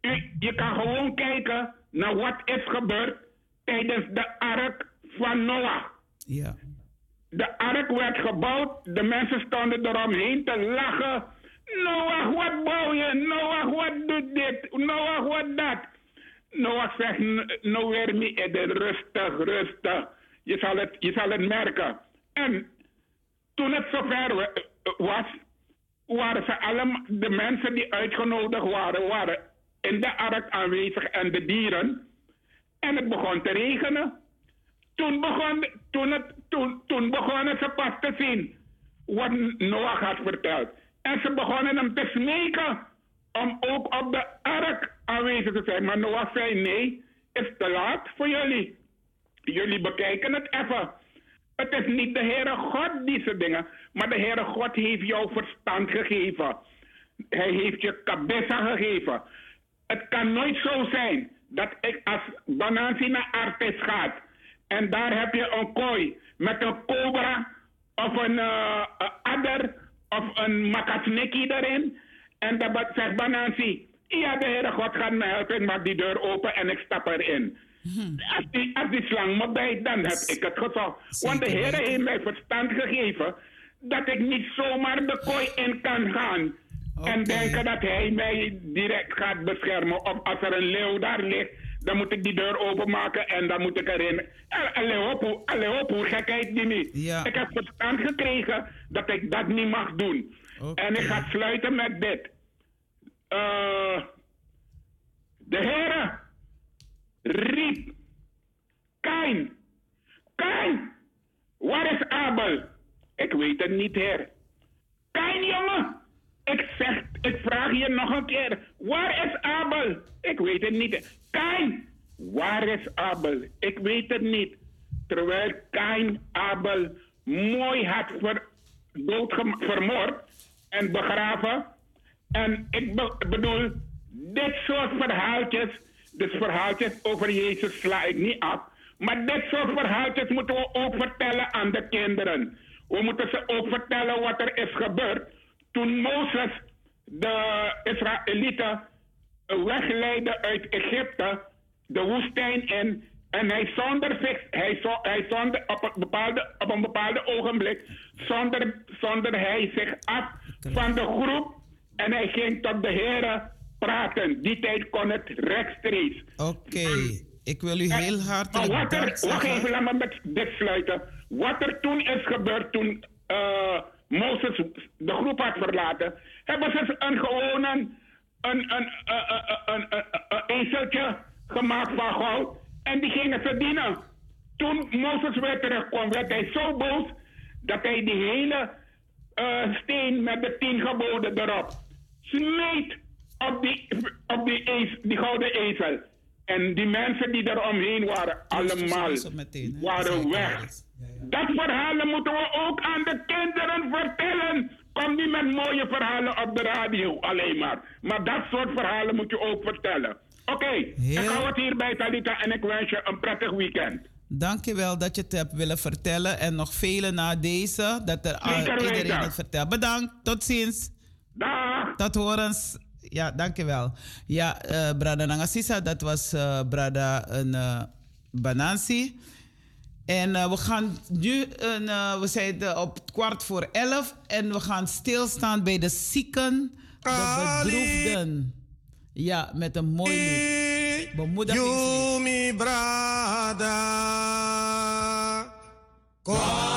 U, je kan gewoon kijken naar wat is gebeurd tijdens de ark van Noach. Ja. De ark werd gebouwd, de mensen stonden eromheen te lachen. Noach, wat bouw je? Noach, wat doet dit? Noach, wat dat? Noach zegt, "N- nowhere me Eden, rustig, rustig. Je zal, het, je zal het merken. En toen het zover was, waren ze allemaal, de mensen die uitgenodigd waren, waren in de ark aanwezig en de dieren. En het begon te regenen. Toen begon, toen het, toen, toen begonnen ze pas te zien wat Noach had verteld. En ze begonnen hem te smeken om ook op de ark aanwezig te zijn. Maar Noach zei: Nee, is te laat voor jullie. Jullie bekijken het even. Het is niet de Heere God die ze dingen, maar de Heere God heeft jou verstand gegeven. Hij heeft je kabessa gegeven. Het kan nooit zo zijn dat ik als Banansi naar Artes gaat en daar heb je een kooi met een cobra of een uh, adder of een makasneki erin en dan zegt Banansi, ja de Heere God gaat me helpen, ik maak die deur open en ik stap erin. Als, die, als die slang me bijt, dan heb ik het gezocht. Want de Heer heeft mij verstand gegeven dat ik niet zomaar de kooi in kan gaan. En denken dat hij mij direct gaat beschermen. Of als er een leeuw daar ligt, dan moet ik die deur openmaken en dan moet ik erin. Allee op, hoe gekheid die niet. Ik heb verstand gekregen dat ik dat niet mag doen. En ik ga sluiten met dit. Uh, de Heer riep. Kain, Kain, waar is Abel? Ik weet het niet, heer. Kain, jongen, ik zeg, ik vraag je nog een keer, waar is Abel? Ik weet het niet. Kain, waar is Abel? Ik weet het niet. Terwijl Kain Abel mooi had ver, vermoord en begraven. En ik bedoel, dit soort verhaaltjes dus verhaaltjes over Jezus sla ik niet af. Maar dit soort verhaaltjes moeten we ook vertellen aan de kinderen. We moeten ze ook vertellen wat er is gebeurd toen Mozes de Israëlieten wegleidde uit Egypte, de woestijn in. En hij zonder zich, hij, zo, hij zonder op een bepaalde, op een bepaalde ogenblik, zonder, zonder hij zich af van de groep. En hij ging tot de Heer praten. Die tijd kon het rechtstreeks. Oké, ik wil u heel hartelijk maar wat er, Wacht even, laat me met dit sluiten. Wat er toen is gebeurd toen uh, Mozes de groep had verlaten, hebben ze een gewoon een, een, een, een, een, een ezeltje gemaakt van goud en die gingen verdienen. Toen Mozes weer terugkwam, werd hij zo boos dat hij die hele uh, steen met de tien geboden erop smeet op die, op die, die gouden ezel. En die mensen die er omheen waren, allemaal waren weg. Dat verhalen moeten we ook aan de kinderen vertellen. Kom niet met mooie verhalen op de radio alleen maar. Maar dat soort verhalen moet je ook vertellen. Oké, okay, ik hou het hierbij, Talita, en ik wens je een prettig weekend. Dankjewel dat je het hebt willen vertellen. En nog vele na deze, dat er al iedereen het vertelt. Bedankt, tot ziens. Dag. Tot horens ja, dankjewel. Ja, uh, Brada Nangasisa, dat was uh, Brada een uh, Banansi. En we gaan nu, een, we zijn op kwart voor elf en we gaan stilstaan bij de zieken, de bedroefden. Ja, met een mooi lied. Bemoedigingslied. Yumi Brada. Kom.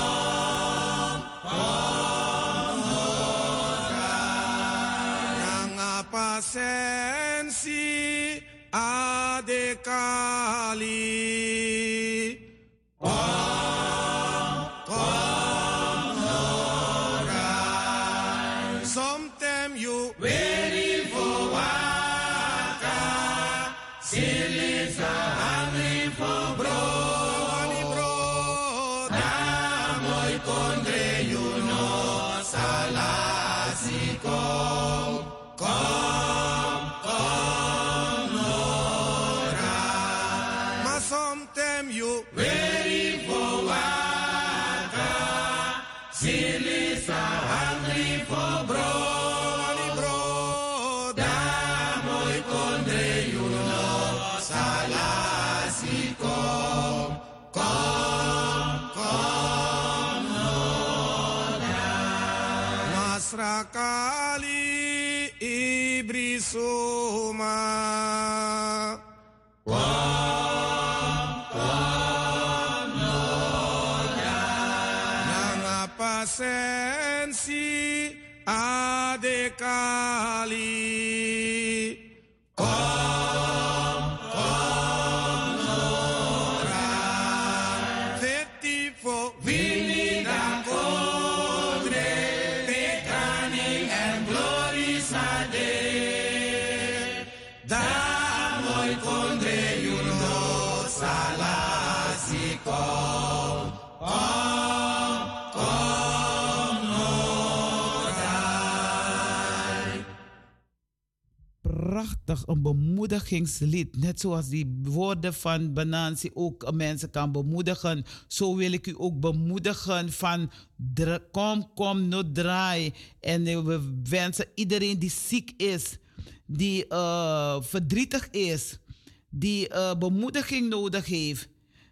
Prachtig, een bemoedigingslied. Net zoals die woorden van Banansi ook mensen kan bemoedigen. Zo wil ik u ook bemoedigen van kom, kom, no draai. En eh, we wensen iedereen die ziek is, die eh, verdrietig is, die eh, bemoediging nodig heeft,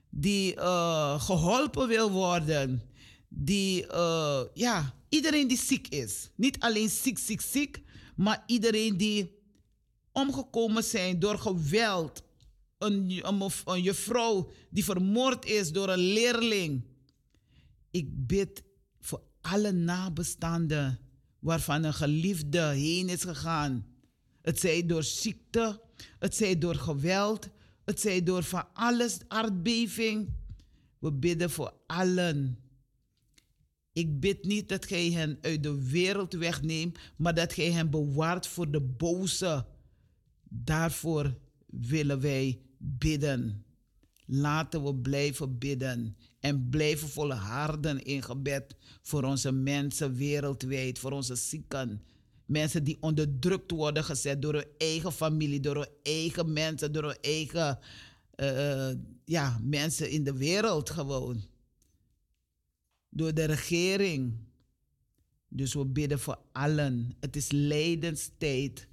die eh, geholpen wil worden, die, ja, iedereen die ziek is. Niet alleen ziek, ziek, ziek, maar iedereen die omgekomen zijn door geweld. Een, een, juffrouw die vermoord is door een leerling. Ik bid voor alle nabestaanden waarvan een geliefde heen is gegaan. Het zij door ziekte, het zij door geweld, het zij door van alles, aardbeving. We bidden voor allen. Ik bid niet dat gij hen uit de wereld wegneemt, maar dat gij hen bewaart voor de boze. Daarvoor willen wij bidden. Laten we blijven bidden en blijven volharden in gebed voor onze mensen wereldwijd, voor onze zieken. Mensen die onderdrukt worden gezet door hun eigen familie, door hun eigen mensen, door hun eigen eh, ja, mensen in de wereld gewoon. Door de regering. Dus we bidden voor allen. Het is lijdenstijd.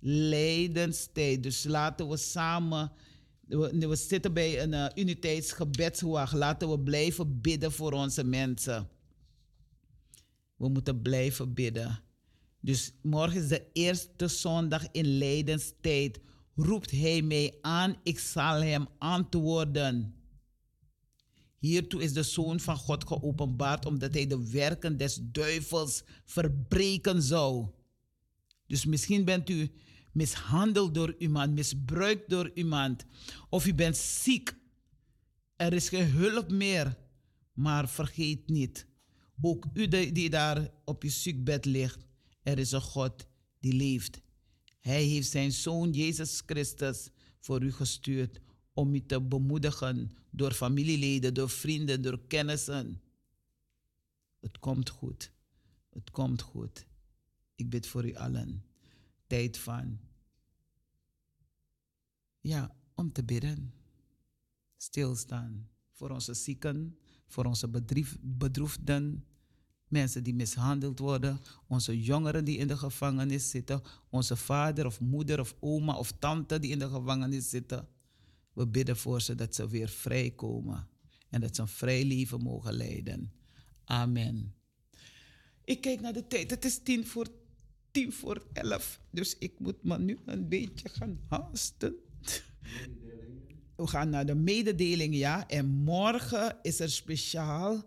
Lijdenstijd. Dus laten we samen. We, zitten bij een uh. Laten we blijven bidden voor onze mensen. We moeten blijven bidden. Dus morgen is de eerste zondag in lijdenstijd. Roept hij mij aan, ik zal hem antwoorden. Hiertoe is de Zoon van God geopenbaard, omdat hij de werken des duivels verbreken zou. Dus misschien bent u mishandeld door iemand, misbruikt door iemand, of u bent ziek. Er is geen hulp meer. Maar vergeet niet, ook u die daar op je ziekbed ligt, er is een God die leeft. Hij heeft zijn zoon Jezus Christus voor u gestuurd om u te bemoedigen door familieleden, door vrienden, door kennissen. Het komt goed. Het komt goed. Ik bid voor u allen. Tijd van, ja, om te bidden. Stilstaan voor onze zieken, voor onze bedrief, bedroefden, mensen die mishandeld worden, onze jongeren die in de gevangenis zitten, onze vader of moeder of oma of tante die in de gevangenis zitten. We bidden voor ze dat ze weer vrijkomen en dat ze een vrij leven mogen leiden. Amen. Ik kijk naar de tijd. Het is tien voor, tien voor elf. Dus ik moet me nu een beetje gaan haasten. We gaan naar de mededeling, ja. En morgen is er speciaal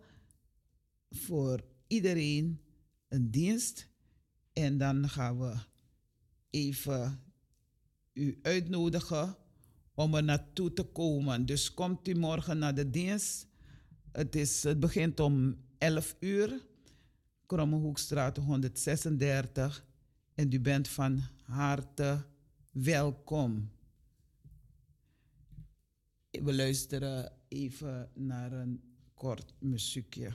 voor iedereen een dienst. En dan gaan we even u uitnodigen om er naartoe te komen. Dus komt u morgen naar de dienst. Het, is, het begint om 11 uur. Krommehoekstraat 136. En u bent van harte welkom. We luisteren even naar een kort muziekje.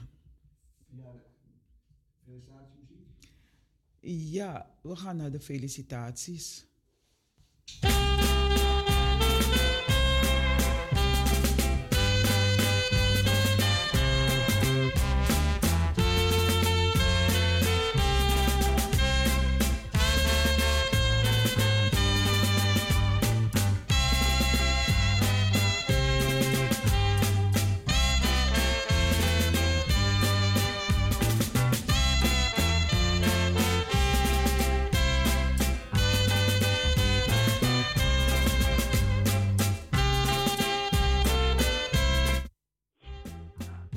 Ja, we gaan naar de felicitaties.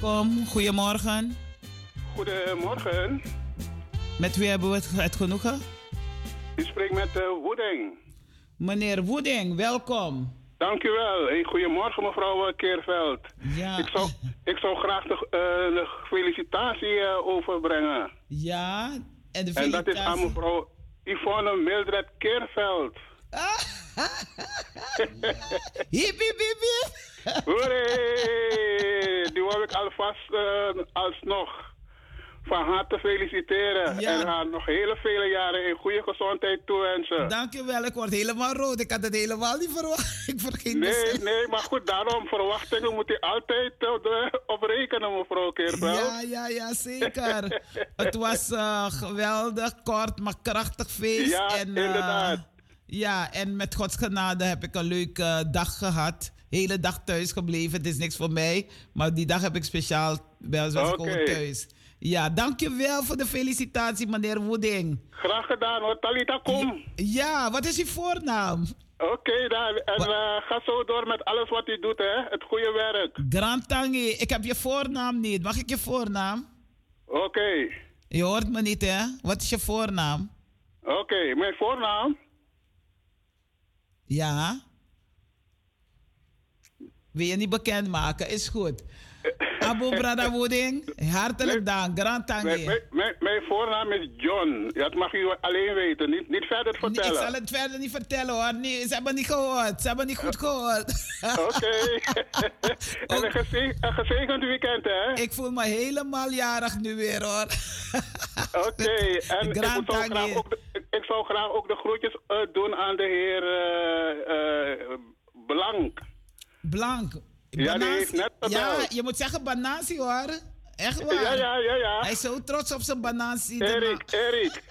Kom, goedemorgen. Goedemorgen. Met wie hebben we het, het genoegen? U spreekt met uh, Woeding. Meneer Woeding, welkom. Dank u wel. Hey, goedemorgen mevrouw Keerveld. Ja. Ik zou, Ik zou graag de, uh, de felicitatie uh, overbrengen. Ja, en de felicitatie... En dat is aan mevrouw Yvonne Mildred Keerveld. <laughs> hip, hip, hip, hip. Die wil ik alvast uh, alsnog van harte feliciteren. Ja. En haar nog hele vele jaren in goede gezondheid toewensen. Dankjewel, ik word helemaal rood. Ik had het helemaal niet verwacht. <laughs> Ik vergeet Nee, nee, maar goed, daarom verwachtingen moet je altijd op rekenen, mevrouw Keerveld. Ja, ja, ja, zeker. <laughs> het was uh, geweldig, kort, maar krachtig feest. Ja, en, uh, inderdaad. Ja, en met Gods genade heb ik een leuke dag gehad. Hele dag thuis gebleven. Het is niks voor mij. Maar die dag heb ik speciaal. Was okay. gewoon thuis. Ja, dankjewel voor de felicitatie, meneer Woeding. Graag gedaan hoor. Talita, kom. Ja, wat is uw voornaam? Oké, okay, dan. En uh, ga zo door met alles wat u doet, hè. Het goede werk. Grand Tangi, ik heb je voornaam niet. Mag ik je voornaam? Oké. Okay. Je hoort me niet, hè? Wat is je voornaam? Oké, okay, mijn voornaam? Ja. Wil je niet bekendmaken? Is goed. Abu Brada Wooding, hartelijk dank. Grand Tangi. Mijn, voornaam is John. Dat mag u alleen weten. Niet, niet verder vertellen. Ik zal het verder niet vertellen hoor. Nee, ze hebben niet gehoord. Ze hebben niet goed gehoord. <laughs> Oké. <laughs> en een, gezegend, een gezegend weekend hè? Ik voel me helemaal jarig nu weer hoor. Oké. Okay. <laughs> En ik zou, graag ook de, ik zou graag ook de groetjes uh, doen aan de heer uh, uh, Blank. Blank. Ja, die heeft net Ja, je moet zeggen banansi hoor. Echt <laughs> waar. Ja, ja, ja, ja. Hij is zo trots op zijn banansi. Erik, Erik.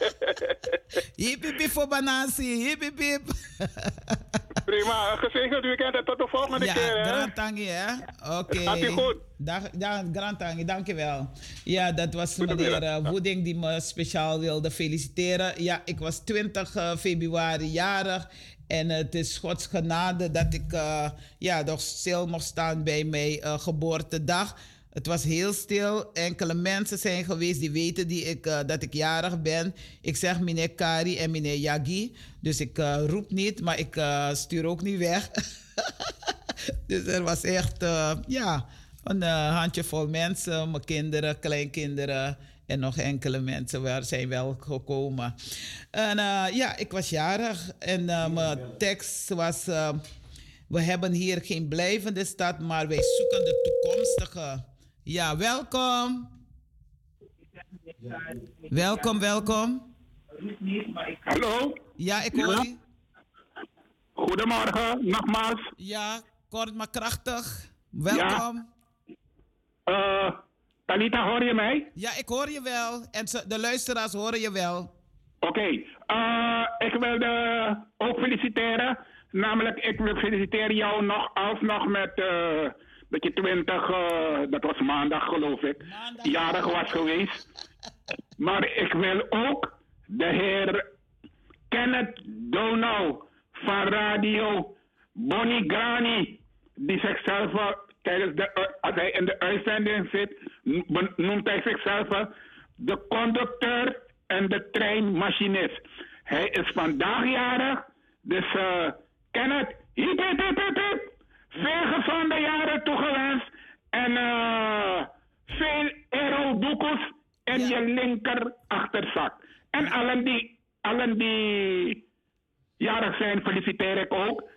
<laughs> hip, hip, hip voor banansi. Hip, hip, hip. <laughs> Prima. Gezegend weekend en tot de volgende ja, keer. Ja, Grand Tangi, hè. Oké. Okay. Gaat goed. Dag, dag, Grand Tangi, dankjewel. Ja, dat was meneer uh, Woeding die me speciaal wilde feliciteren. Ja, ik was 20 uh, februari jarig. En het is Gods genade dat ik uh, ja, nog stil mocht staan bij mijn uh, geboortedag. Het was heel stil. Enkele mensen zijn geweest die weten die ik, uh, dat ik jarig ben. Ik zeg meneer Kari en meneer Yagi. Dus ik roep niet, maar ik stuur ook niet weg. <laughs> dus er was echt ja, een handjevol mensen. Mijn kinderen, kleinkinderen en nog enkele mensen waar zijn wel gekomen. En uh, ja, ik was jarig en uh, mijn tekst was... Uh, we hebben hier geen blijvende stad, maar wij zoeken de toekomstige. Ja, welkom. Welkom, welkom. Hallo? Ja, ik hoor je. Goedemorgen, nogmaals. Ja, kort maar krachtig. Welkom. Ja. Talita, hoor je mij? Ja, ik hoor je wel. En de luisteraars horen je wel. Oké. Okay. Uh, ik wilde ook feliciteren. Namelijk, ik wil feliciteren jou nog alsnog met uh, dat je 20, uh, dat was maandag geloof ik, maandag. jarig was geweest. <laughs> maar ik wil ook de heer Kenneth Donau van Radio Bonnie Grani, die zichzelf tijdens de, als hij in de uitzending zit, noemt hij zichzelf de conducteur en de treinmachinist. Hij is vandaag jarig, dus uh, Kenneth, hip hip hip hip hip. Veel gezonde jaren toegewenst en uh, veel aerodoekels in ja. je linker achterzak. En allen die, allen die jarig zijn, feliciteer ik ook.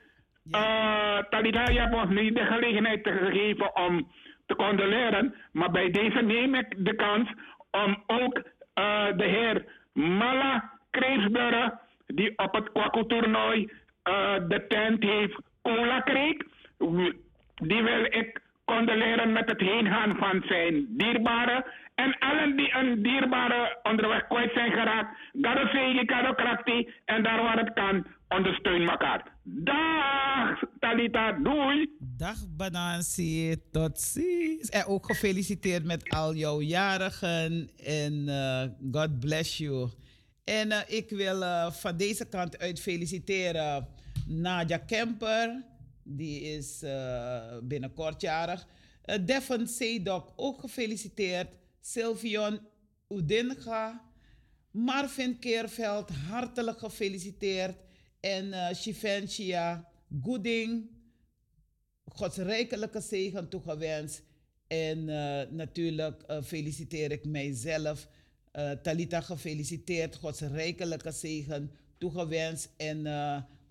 Uh, Talita, je hebt ons niet de gelegenheid gegeven om te condoleren. Maar bij deze neem ik de kans om ook uh, de heer Mala Kreefsburg, die op het kwakkeltoernooi uh, de tent heeft cola kreeg, die wil ik condoleren met het heengaan van zijn dierbare. En allen die een dierbare onderweg kwijt zijn geraakt, Garosegi, Karokrakti en daar waar het kan, ondersteun elkaar. Dag Talita, doei. Dag Banansi, tot ziens. En ook gefeliciteerd met al jouw jarigen en uh, God bless you. En uh, ik wil uh, van deze kant uit feliciteren Nadia Kemper, die is binnenkort jarig. Devon Seedok, ook gefeliciteerd. Sylvion Udinga, Marvin Keerveld, hartelijk gefeliciteerd. En uh, Shiventia Gooding, Gods rijkelijke zegen toegewenst. En natuurlijk feliciteer ik mijzelf. Talita gefeliciteerd, Gods rijkelijke zegen toegewenst. En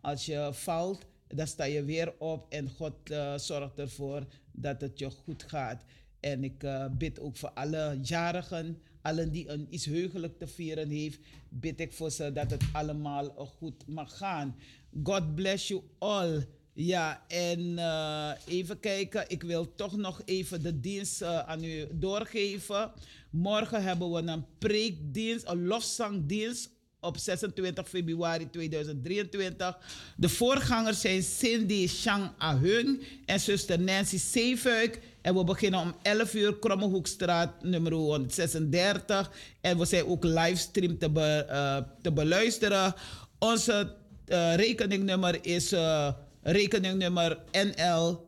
als je valt, dan sta je weer op en God zorgt ervoor dat het je goed gaat. En ik bid ook voor alle jarigen, allen die een iets heugelijk te vieren heeft, bid ik voor ze dat het allemaal goed mag gaan. God bless you all. Ja, en uh, even kijken. Ik wil toch nog even de dienst uh, aan u doorgeven. Morgen hebben we een preekdienst, een lofzangdienst op 26 februari 2023. De voorgangers zijn Cindy Shang Ahung en zuster Nancy Zeefuik. En we beginnen om 11 uur, Krommehoekstraat nummer 136. En we zijn ook livestream te, be, uh, te beluisteren. Onze uh, rekeningnummer is uh, rekeningnummer NL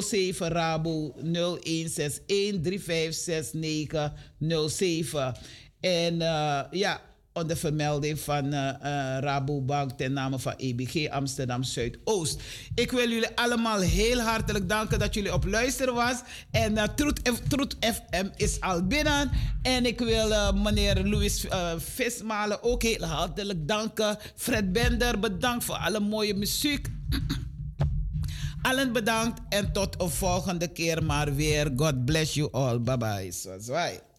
07 Rabo 0161356907. En ja onder vermelding van uh, uh, Rabobank ten name van EBG Amsterdam Zuidoost. Ik wil jullie allemaal heel hartelijk danken dat jullie op luisteren was. En uh, Truth, Truth FM is al binnen. En ik wil meneer Louis Vismalen ook heel hartelijk danken. Fred Bender, bedankt voor alle mooie muziek. <clears throat> Allen bedankt en tot een volgende keer maar weer. God bless you all. Bye bye. Zwaai. was